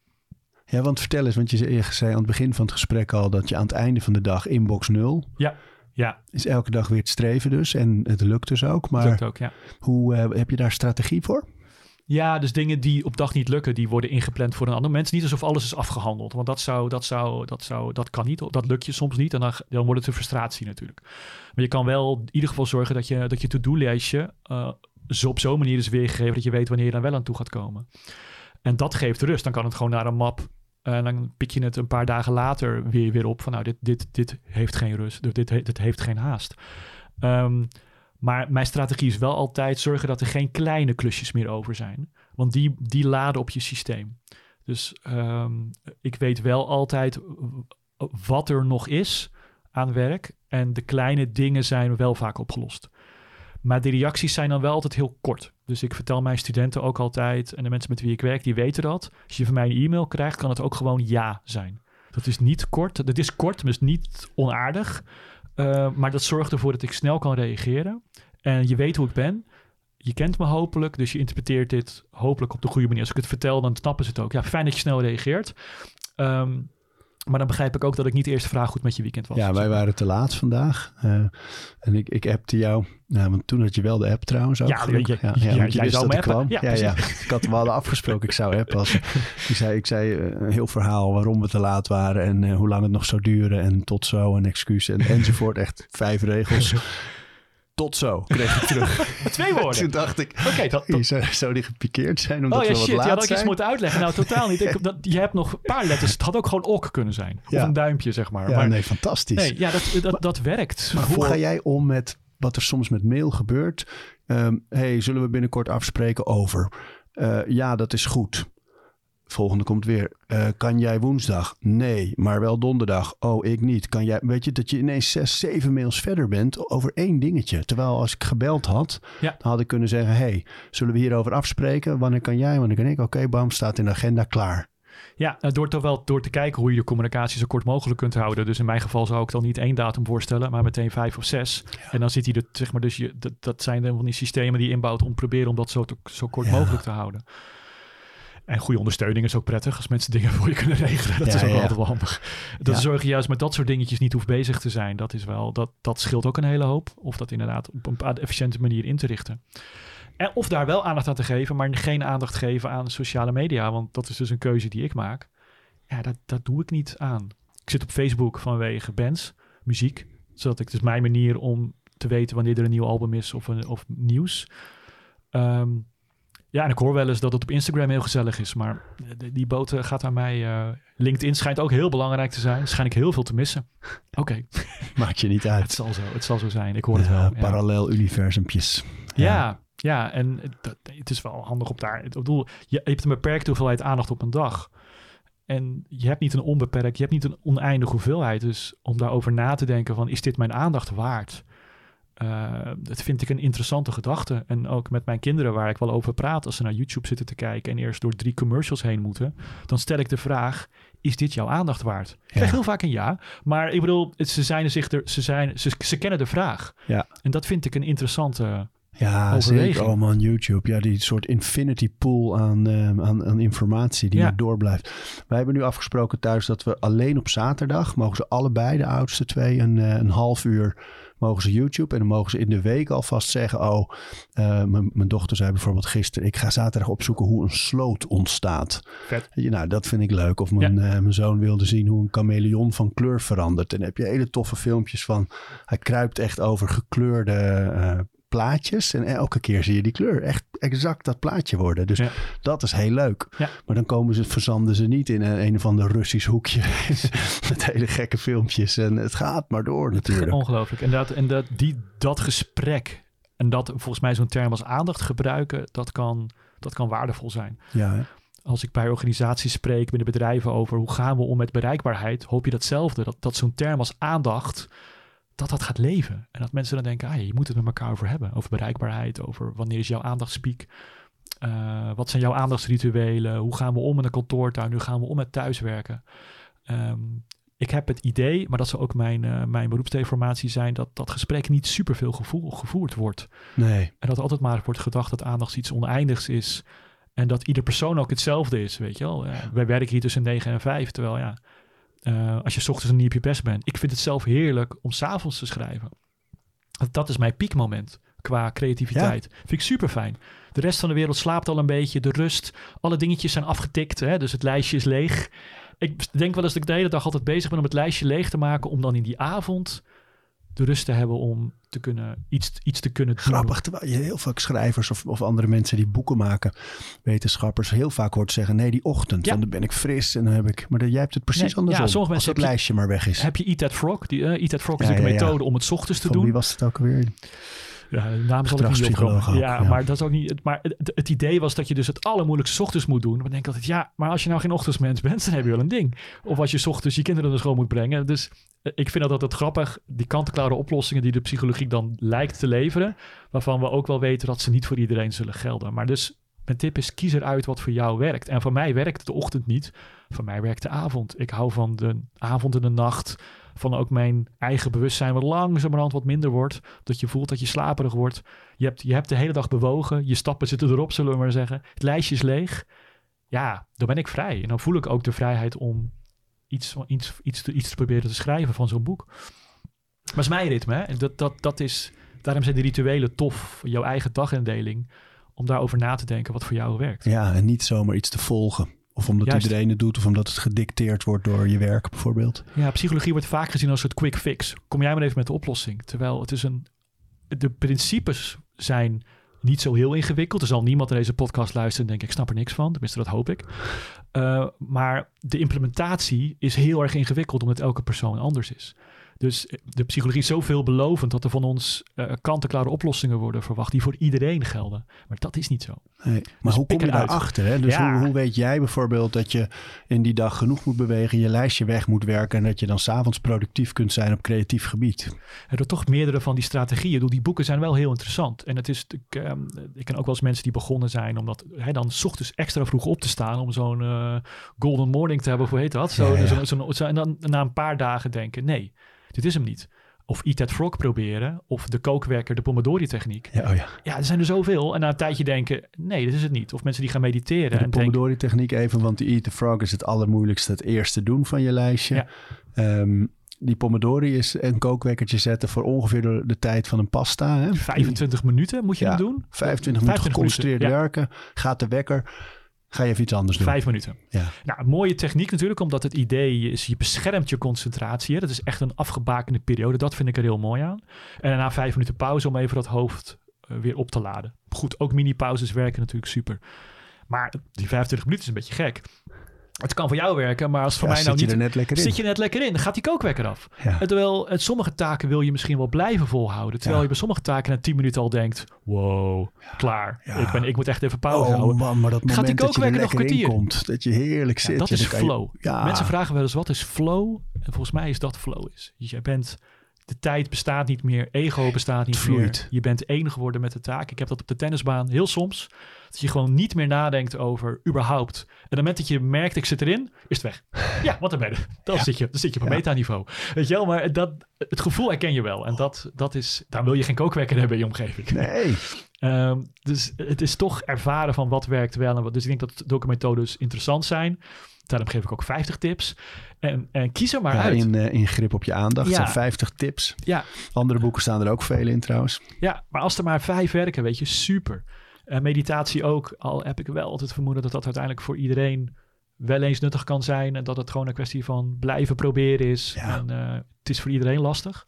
Ja, want vertel eens, want je zei aan het begin van het gesprek al dat je aan het einde van de dag inbox nul. Ja, ja. Is elke dag weer het streven dus en het lukt dus ook. Maar lukt ook, ja. hoe uh, heb je daar strategie voor? Ja, dus dingen die op dag niet lukken, die worden ingepland voor een ander moment. Niet alsof alles is afgehandeld, want dat zou, dat zou, dat zou, dat kan niet. Dat lukt je soms niet en dan, dan wordt het een frustratie natuurlijk. Maar je kan wel in ieder geval zorgen dat je, dat je to-do-lijstje uh, zo op zo'n manier is weergegeven dat je weet wanneer je daar wel aan toe gaat komen. En dat geeft rust. Dan kan het gewoon naar een map en dan pik je het een paar dagen later weer, weer op van nou, dit, dit, dit heeft geen rust, dit, dit heeft geen haast. Um, maar mijn strategie is wel altijd zorgen dat er geen kleine klusjes meer over zijn. Want die, die laden op je systeem. Dus um, ik weet wel altijd wat er nog is aan werk. En de kleine dingen zijn wel vaak opgelost. Maar de reacties zijn dan wel altijd heel kort. Dus ik vertel mijn studenten ook altijd, en de mensen met wie ik werk, die weten dat. Als je van mij een e-mail krijgt, kan het ook gewoon ja zijn. Dat is niet kort. Dat is kort, is niet onaardig. Uh, maar dat zorgt ervoor dat ik snel kan reageren. En je weet hoe ik ben. Je kent me hopelijk, dus je interpreteert dit hopelijk op de goede manier. Als ik het vertel, dan snappen ze het ook. Ja, fijn dat je snel reageert. Um, maar dan begrijp ik ook dat ik niet eerst vraag hoe het met je weekend was. Ja, wij waren te laat vandaag. Uh, en ik, ik appte jou. Nou, want toen had je wel de app trouwens ook. Ja, je, ja, ja, ja, ja jij zou me. Ja, ja, ja, Ik had, we hadden afgesproken, ik zou appen. Als, ik zei, ik zei een heel verhaal waarom we te laat waren. En uh, hoe lang het nog zou duren. En tot zo, een excuus en, enzovoort. Echt vijf regels. Tot zo, kreeg ik terug. Twee woorden. Toen dacht ik, okay, dat, dat... Zou, zou die gepikeerd zijn omdat oh, ja, we shit, wat laat ja, dat zijn? ik iets moeten uitleggen. Nou, totaal niet. Ik, dat, je hebt nog een paar letters. Het had ook gewoon ok kunnen zijn. Of een duimpje, zeg maar. Ja, maar, nee, fantastisch. Nee, ja, dat, dat, dat werkt. Maar hoe ga jij om met wat er soms met mail gebeurt? Um, hey, zullen we binnenkort afspreken over? Uh, ja, dat is goed. Volgende komt weer. Uh, kan jij woensdag? Nee, maar wel donderdag. Oh, ik niet. Kan jij, weet je, dat je ineens zes, zeven mails verder bent over één dingetje. Terwijl als ik gebeld had, ja. dan had ik kunnen zeggen: hey, zullen we hierover afspreken? Wanneer kan jij? Wanneer kan ik? Oké, okay, bam, staat in de agenda klaar. Ja, door, toch wel, door te kijken hoe je de communicatie zo kort mogelijk kunt houden. Dus in mijn geval zou ik dan niet één datum voorstellen, maar meteen vijf of zes. Ja. En dan zit hij er, zeg maar, dus je, dat, dat zijn dan van die systemen die inbouwt om proberen om dat zo, te, zo kort ja. mogelijk te houden. En goede ondersteuning is ook prettig als mensen dingen voor je kunnen regelen. Dat ja, is ook ja. altijd wel handig. Dat zorg je juist met dat soort dingetjes niet hoeft bezig te zijn. Dat, is wel, dat, dat scheelt ook een hele hoop. Of dat inderdaad op een efficiënte manier in te richten. En of daar wel aandacht aan te geven, maar geen aandacht geven aan sociale media. Want dat is dus een keuze die ik maak. Ja, dat, dat doe ik niet aan. Ik zit op Facebook vanwege bands, muziek. Zodat ik dus mijn manier om te weten wanneer er een nieuw album is of, een, of nieuws. Um, ja, en ik hoor wel eens dat het op Instagram heel gezellig is. Maar die, die boot gaat aan mij. Uh, LinkedIn schijnt ook heel belangrijk te zijn. Schijn ik heel veel te missen. Oké. Okay. Maakt je niet uit. het, zal zo, het zal zo zijn. Ik hoor ja, het wel. Ja. Parallel universumpjes. Ja, ja, ja en dat, het is wel handig op daar. Ik bedoel, je, je hebt een beperkte hoeveelheid aandacht op een dag. En je hebt niet een onbeperkt, je hebt niet een oneindige hoeveelheid. Dus om daarover na te denken van, is dit mijn aandacht waard? Uh, dat vind ik een interessante gedachte. En ook met mijn kinderen, waar ik wel over praat, als ze naar YouTube zitten te kijken en eerst door drie commercials heen moeten, dan stel ik de vraag: is dit jouw aandacht waard? Ik krijg heel vaak een ja, maar ik bedoel, ze, zijn zich er, ze, zijn, ze, ze kennen de vraag. Ja. En dat vind ik een interessante ja, zeker. Oh man, YouTube. Ja, die soort infinity pool aan, uh, aan, aan, informatie die ja. maar doorblijft. Wij hebben nu afgesproken thuis dat we alleen op zaterdag... mogen ze allebei, de oudste twee, een, uh, een half uur mogen ze YouTube. En dan mogen ze in de week alvast zeggen... oh, uh, mijn dochter zei bijvoorbeeld gisteren... ik ga zaterdag opzoeken hoe een sloot ontstaat. Vet. Ja, nou, dat vind ik leuk. Of mijn, ja. mijn zoon wilde zien hoe een chameleon van kleur verandert. En dan heb je hele toffe filmpjes van... hij kruipt echt over gekleurde plaatjes. En elke keer zie je die kleur echt exact dat plaatje worden. Dus dat is heel leuk. Ja. Maar dan komen ze, verzanden ze niet in een, een of ander Russisch hoekje. met hele gekke filmpjes. En het gaat maar door natuurlijk. Ongelooflijk. En, dat, en dat, die, dat gesprek. En dat volgens mij zo'n term als aandacht gebruiken. Dat kan, dat kan waardevol zijn. Ja, hè? als ik bij organisaties spreek, binnen bedrijven over hoe gaan we om met bereikbaarheid, hoop je datzelfde. Dat, dat zo'n term als aandacht dat dat gaat leven. En dat mensen dan denken, ah, je moet het met elkaar over hebben. Over bereikbaarheid, over wanneer is jouw aandachtspiek. Uh, wat zijn jouw aandachtsrituelen? Hoe gaan we om met een kantoortuin? Hoe gaan we om met thuiswerken? Um, ik heb het idee, maar dat zou ook mijn, uh, mijn beroepsdeformatie zijn, dat dat gesprek niet superveel gevoel, gevoerd wordt. Nee. En dat altijd maar wordt gedacht dat aandacht iets oneindigs is. En dat ieder persoon ook hetzelfde is, weet je wel. Uh, wij werken hier tussen 9 en 5, terwijl ja, uh, als je s ochtends niet op je best bent. Ik vind het zelf heerlijk om s'avonds te schrijven. Dat is mijn piekmoment qua creativiteit. Ja. Vind ik super fijn. De rest van de wereld slaapt al een beetje. De rust. Alle dingetjes zijn afgetikt. Hè? Dus het lijstje is leeg. Ik denk wel eens dat ik de hele dag altijd bezig ben om het lijstje leeg te maken. Om dan in die avond de rust te hebben om te kunnen, iets, iets te kunnen Grappig, terwijl je heel vaak schrijvers of, of andere mensen die boeken maken, wetenschappers, heel vaak hoort zeggen, nee, die ochtend, ja. dan ben ik fris en dan heb ik... Maar jij hebt het precies nee, andersom, ja, sommige mensen als het lijstje maar weg is. Heb je Eat That Frog? Die, uh, Eat That Frog is ja, een methode om het ochtends te Van doen. wie was het ook alweer? Ja, de naam zal ik niet opkomen. Ja, ja, maar dat is ook niet. Maar het, het, idee was dat je dus het allermoeilijkste ochtends moet doen. Dan denk ik altijd, ja, maar als je nou geen ochtendmens bent, dan heb je wel een ding. Of als je ochtends je kinderen naar school moet brengen. Dus eh, ik vind dat altijd grappig. Die kant-en-klare oplossingen die de psychologie dan lijkt te leveren. Waarvan we ook wel weten dat ze niet voor iedereen zullen gelden. Maar dus mijn tip is, kies eruit wat voor jou werkt. En voor mij werkt de ochtend niet. Voor mij werkt de avond. Ik hou van de avond en de nacht van ook mijn eigen bewustzijn wat langzamerhand wat minder wordt. Dat je voelt dat je slaperig wordt. Je hebt, je hebt de hele dag bewogen. Je stappen zitten erop, zullen we maar zeggen. Het lijstje is leeg. Ja, dan ben ik vrij. En dan voel ik ook de vrijheid om iets, iets, iets, te, iets te proberen te schrijven van zo'n boek. Maar is mijn ritme. Hè? Dat, dat, dat is, daarom zijn die rituelen tof. Jouw eigen dagindeling. Om daarover na te denken wat voor jou werkt. Ja, en niet zomaar iets te volgen. Of omdat Juist. iedereen het doet, of omdat het gedicteerd wordt door je werk bijvoorbeeld. Ja, psychologie wordt vaak gezien als een quick fix. Kom jij maar even met de oplossing. Terwijl het is een. De principes zijn niet zo heel ingewikkeld. Er zal niemand in deze podcast luisteren en denken: ik snap er niks van. Tenminste, dat hoop ik. Uh, maar de implementatie is heel erg ingewikkeld, omdat elke persoon anders is. Dus de psychologie is zo veelbelovend dat er van ons uh, kant-en-klare oplossingen worden verwacht die voor iedereen gelden. Maar dat is niet zo. Nee, maar dus hoe kom je daarachter? Hè? Dus ja. hoe, hoe, weet jij bijvoorbeeld dat je in die dag genoeg moet bewegen, je lijstje weg moet werken en dat je dan s'avonds productief kunt zijn op creatief gebied? Er door toch meerdere van die strategieën. Die boeken zijn wel heel interessant. En het is, ik, uh, ik ken ook wel eens mensen die begonnen zijn om dat hè, dan s ochtends extra vroeg op te staan om zo'n uh, golden morning te hebben, hoe heet dat? Zo, ja, ja. Zo, zo, en dan na een paar dagen denken, nee dit is hem niet. Of Eat That Frog proberen. Of de kookwerker, de Pomodori-techniek. Ja, oh ja. ja, er zijn er zoveel. En na een tijdje denken, nee, dit is het niet. Of mensen die gaan mediteren. Ja, de Pomodori-techniek even, want de Eat the Frog is het allermoeilijkste. Het eerste doen van je lijstje. Ja. Um, die pomodori is een kookwekkertje zetten voor ongeveer de, de tijd van een pasta. Hè? 25 minuten moet je ja, hem doen. 25 minuten geconcentreerd werken. Gaat de wekker. Ga je even iets anders doen. Vijf minuten. Ja. Nou, mooie techniek natuurlijk, omdat het idee is, je beschermt je concentratie. Hè? Dat is echt een afgebakende periode. Dat vind ik er heel mooi aan. En daarna vijf minuten pauze om even dat hoofd uh, weer op te laden. Goed, ook mini-pauzes werken natuurlijk super. Maar die 25 minuten is een beetje gek. Het kan voor jou werken, maar als voor ja, mij nou zit niet... Je er net lekker in. Zit je net lekker in, dan gaat die kookwekker af. Ja. En terwijl het, sommige taken wil je misschien wel blijven volhouden. Terwijl Ja. je bij sommige taken na 10 minuten al denkt... Wow, klaar. Ik, ben, ik moet echt even pauze Oh houden. man, maar dat Gaat die moment dat je er kookwekker nog kwartier? komt. Dat je heerlijk zit. dat is je- flow. Mensen vragen wel eens wat is flow? En volgens mij is dat flow is. Dus jij bent de tijd bestaat niet meer, ego bestaat niet meer. Je bent één geworden met de taak. Ik heb dat op de tennisbaan heel soms. Dat je gewoon niet meer nadenkt over überhaupt. En op het moment dat je merkt, ik zit erin, is het weg. Ja, want dan ben je. Dan, zit, je, dan zit je op een Ja. metaniveau. Weet je wel, maar dat, het gevoel herken je wel. En dat, dat is, daar wil je geen kookwekker hebben in je omgeving. Nee. Ehm, dus het is toch ervaren van wat werkt wel en wat. Dus ik denk dat documentmethodes interessant zijn. Daarom geef ik ook 50 tips. En, en kies er maar Ja, uit. in, eh, in grip op je aandacht. Ja. zijn 50 tips. Ja, Andere boeken staan er ook veel in trouwens. ja, maar als er maar vijf werken, weet je, super. En meditatie ook. Al heb ik wel altijd vermoeden dat dat uiteindelijk voor iedereen wel eens nuttig kan zijn. En dat het gewoon een kwestie van blijven proberen is. Ja. En eh, het is voor iedereen lastig.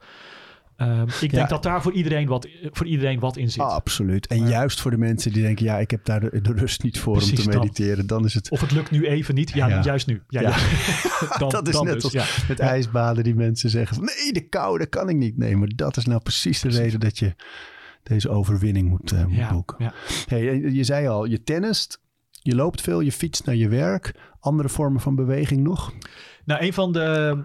Ehm, ik Ja. denk dat daar voor iedereen wat, voor iedereen wat in zit. Absoluut. En Maar- juist voor de mensen die denken, ja, ik heb daar de, de rust niet voor om te mediteren. Dan is het Of het lukt nu even niet. Ja, Ja. juist nu. Ja, Ja. ja. Dan, Dat is dan net dus, als- ja. met ijsbaden die mensen zeggen van, nee, de kou, dat kan ik niet. Nee, maar dat is nou precies de reden dat je deze overwinning moet, eh, moet Ja, boeken. ja. Hey, je, je zei al, je tennist, je loopt veel, je fietst naar je werk. Andere vormen van beweging nog? Nou, een van de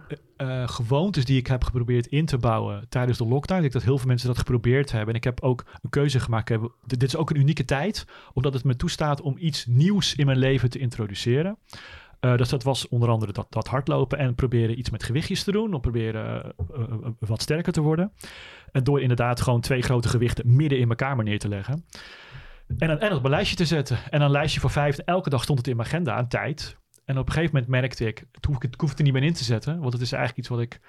eh, gewoontes die ik heb geprobeerd in te bouwen tijdens de lockdown. Ik denk dat heel veel mensen dat geprobeerd hebben. En ik heb ook een keuze gemaakt. Heb- Dit is ook een unieke tijd, omdat het me toestaat om iets nieuws in mijn leven te introduceren. Eh, dus dat was onder andere dat, dat hardlopen en proberen iets met gewichtjes te doen. Om proberen eh, wat sterker te worden. En door inderdaad gewoon twee grote gewichten midden in mijn kamer neer te leggen. En, en op een lijstje te zetten. En een lijstje voor vijf. Elke dag stond het in mijn agenda aan tijd. En op een gegeven moment merkte ik, het hoef ik, het, ik hoef het er niet meer in te zetten. Want het is eigenlijk iets wat ik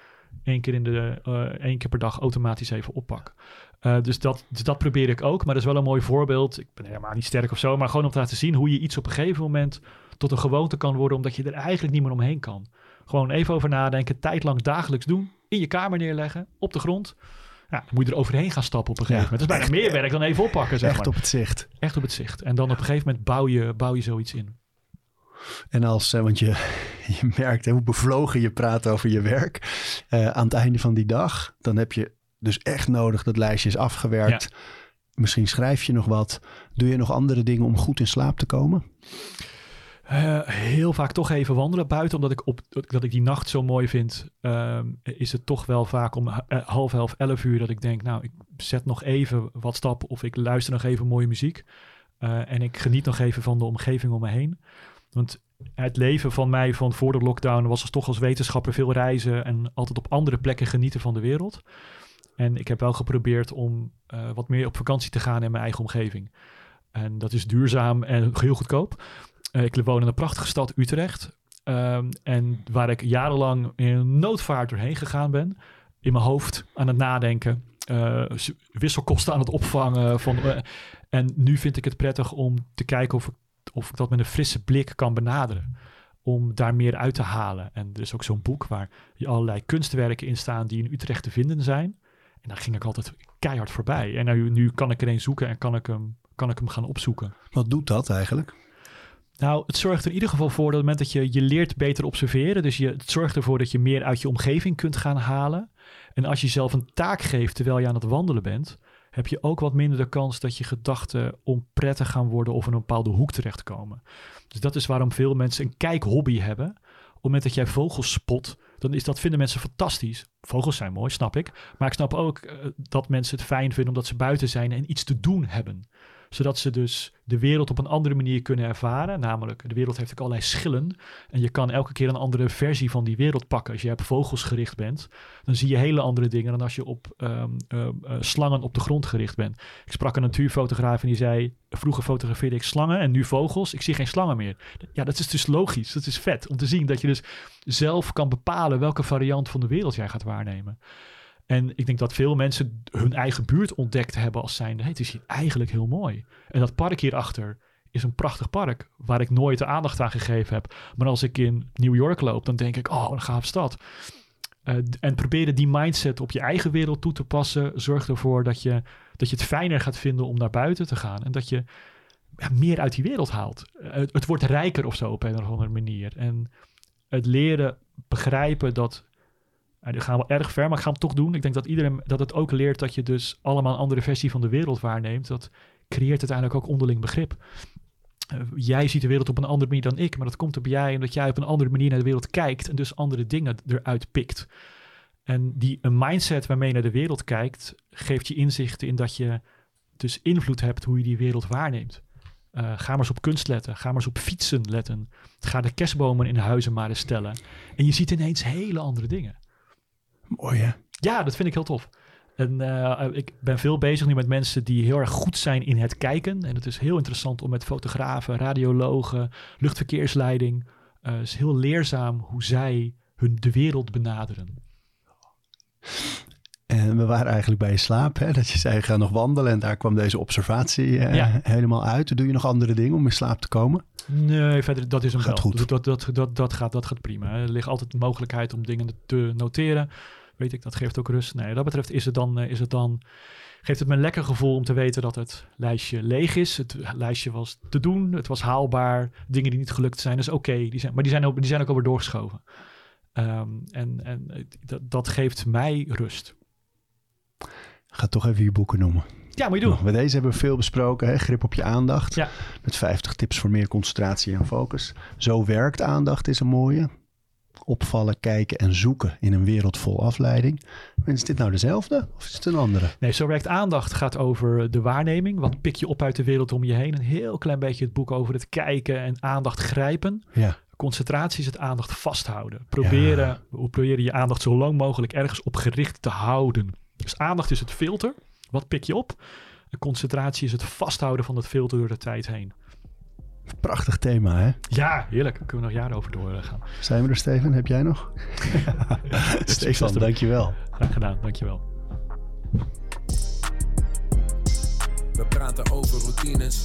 één keer, in de, eh, één keer per dag automatisch even oppak. Eh, dus, dat, dus dat probeer ik ook. Maar dat is wel een mooi voorbeeld. Ik ben helemaal niet sterk of zo. Maar gewoon om te laten zien hoe je iets op een gegeven moment tot een gewoonte kan worden. Omdat je er eigenlijk niet meer omheen kan. Gewoon even over nadenken. Tijd lang dagelijks doen. In je kamer neerleggen. Op de grond. Ja, dan moet je er overheen gaan stappen op een gegeven Ja, moment. Dat is bijna meer werk dan even oppakken, zeg Echt maar. op het zicht. Echt op het zicht. En dan op een gegeven moment bouw je, bouw je zoiets in. En als, eh, want je, je merkt hè, hoe bevlogen je praat over je werk. Eh, aan het einde van die dag, dan heb je dus echt nodig dat lijstje is afgewerkt. Misschien schrijf je nog wat. Doe je nog andere dingen om goed in slaap te komen? Eh, heel vaak toch even wandelen buiten, omdat ik, op, dat ik die nacht zo mooi vind. ehm, is het toch wel vaak om half elf, elf uur dat ik denk, nou, ik zet nog even wat stappen of ik luister nog even mooie muziek. En ik geniet nog even van de omgeving om me heen. Want het leven van mij van voor de lockdown was dus toch als wetenschapper veel reizen en altijd op andere plekken genieten van de wereld. En ik heb wel geprobeerd om eh, wat meer op vakantie te gaan in mijn eigen omgeving. En dat is duurzaam en heel goedkoop. Eh, ik woon in een prachtige stad Utrecht. Ehm, en waar ik jarenlang in noodvaart doorheen gegaan ben. In mijn hoofd aan het nadenken. s- wisselkosten aan het opvangen. Van, en nu vind ik het prettig om te kijken of ik, of ik dat met een frisse blik kan benaderen. Om daar meer uit te halen. En er is ook zo'n boek waar allerlei kunstwerken in staan die in Utrecht te vinden zijn. En daar ging ik altijd keihard voorbij. En nu, nu kan ik er een zoeken en kan ik hem, kan ik hem gaan opzoeken. Wat doet dat eigenlijk? Nou, het zorgt er in ieder geval voor dat het moment dat je, je leert beter observeren. Dus je, het zorgt ervoor dat je meer uit je omgeving kunt gaan halen. En als je zelf een taak geeft terwijl je aan het wandelen bent, heb je ook wat minder de kans dat je gedachten onprettig gaan worden of in een bepaalde hoek terechtkomen. Dus dat is waarom veel mensen een kijkhobby hebben. Op het moment dat jij vogels spot, dan is dat vinden mensen fantastisch. Vogels zijn mooi, snap ik. Maar ik snap ook eh, dat mensen het fijn vinden omdat ze buiten zijn en iets te doen hebben zodat ze dus de wereld op een andere manier kunnen ervaren. Namelijk, de wereld heeft ook allerlei schillen. En je kan elke keer een andere versie van die wereld pakken. Als je op vogels gericht bent, dan zie je hele andere dingen dan als je op ehm, ehm, eh, slangen op de grond gericht bent. Ik sprak een natuurfotograaf en die zei: Vroeger fotografeerde ik slangen en nu vogels. Ik zie geen slangen meer. Ja, dat is dus logisch. Dat is vet om te zien dat je dus zelf kan bepalen welke variant van de wereld jij gaat waarnemen. En ik denk dat veel mensen hun eigen buurt ontdekt hebben als zijnde, het is hier eigenlijk heel mooi. En dat park hierachter is een prachtig park waar ik nooit de aandacht aan gegeven heb. Maar als ik in New York loop, dan denk ik, oh, een gaaf stad. Eh, en proberen die mindset op je eigen wereld toe te passen, zorgt ervoor dat je, dat je het fijner gaat vinden om naar buiten te gaan. En dat je ja, meer uit die wereld haalt. Eh, het, het wordt rijker of zo op een of andere manier. En het leren begrijpen dat die gaan wel erg ver, maar ik ga hem toch doen. Ik denk dat iedereen dat het ook leert dat je dus allemaal een andere versie van de wereld waarneemt. Dat creëert uiteindelijk ook onderling begrip. Uh, jij ziet de wereld op een andere manier dan ik, maar dat komt bij jij omdat jij op een andere manier naar de wereld kijkt en dus andere dingen eruit pikt. En die een mindset waarmee je naar de wereld kijkt, geeft je inzichten in dat je dus invloed hebt hoe je die wereld waarneemt. Uh, ga maar eens op kunst letten. Ga maar eens op fietsen letten. Ga de kerstbomen in huizen maar eens stellen. En je ziet ineens hele andere dingen. Mooi hè? Ja, dat vind ik heel tof. En uh, ik ben veel bezig nu met mensen die heel erg goed zijn in het kijken. En het is heel interessant om met fotografen, radiologen, luchtverkeersleiding. Uh, het is heel leerzaam hoe zij hun de wereld benaderen. En we waren eigenlijk bij je slaap, hè? dat je zei ga nog wandelen en daar kwam deze observatie eh, helemaal uit. Doe je nog andere dingen om in slaap te komen? Nee, verder, dat is een gaat goed. Dat, dat, dat, dat, gaat, dat gaat prima. Er ligt altijd de mogelijkheid om dingen te noteren. Weet ik, dat geeft ook rust. Nee, dat betreft is het dan, eh, is het dan geeft het me een lekker gevoel om te weten dat het lijstje leeg is. Het lijstje was te doen, het was haalbaar. Dingen die niet gelukt zijn, is oké. die zijn, maar die zijn, ook, die zijn ook alweer doorgeschoven. Ehm, en en dat, dat geeft mij rust. Ga toch even je boeken noemen. Ja, moet je doen. Bij deze hebben we veel besproken. Hè? Grip op je aandacht. Ja. Met 50 tips voor meer concentratie en focus. Zo werkt aandacht is een mooie. Opvallen, kijken en zoeken in een wereld vol afleiding. Is dit nou dezelfde of is het een andere? Nee, zo werkt aandacht gaat over de waarneming. Wat pik je op uit de wereld om je heen? Een heel klein beetje het boek over het kijken en aandacht grijpen. Ja. Concentratie is het aandacht vasthouden. Proberen, ja. proberen je aandacht zo lang mogelijk ergens op gericht te houden. Dus aandacht is het filter. Wat pik je op? En concentratie is het vasthouden van het filter door de tijd heen. Prachtig thema, hè? Ja, heerlijk. Daar kunnen we nog jaren over doorgaan. Zijn we er, Steven? Heb jij nog? Stefan, dankjewel. Graag gedaan, dankjewel. We praten over routines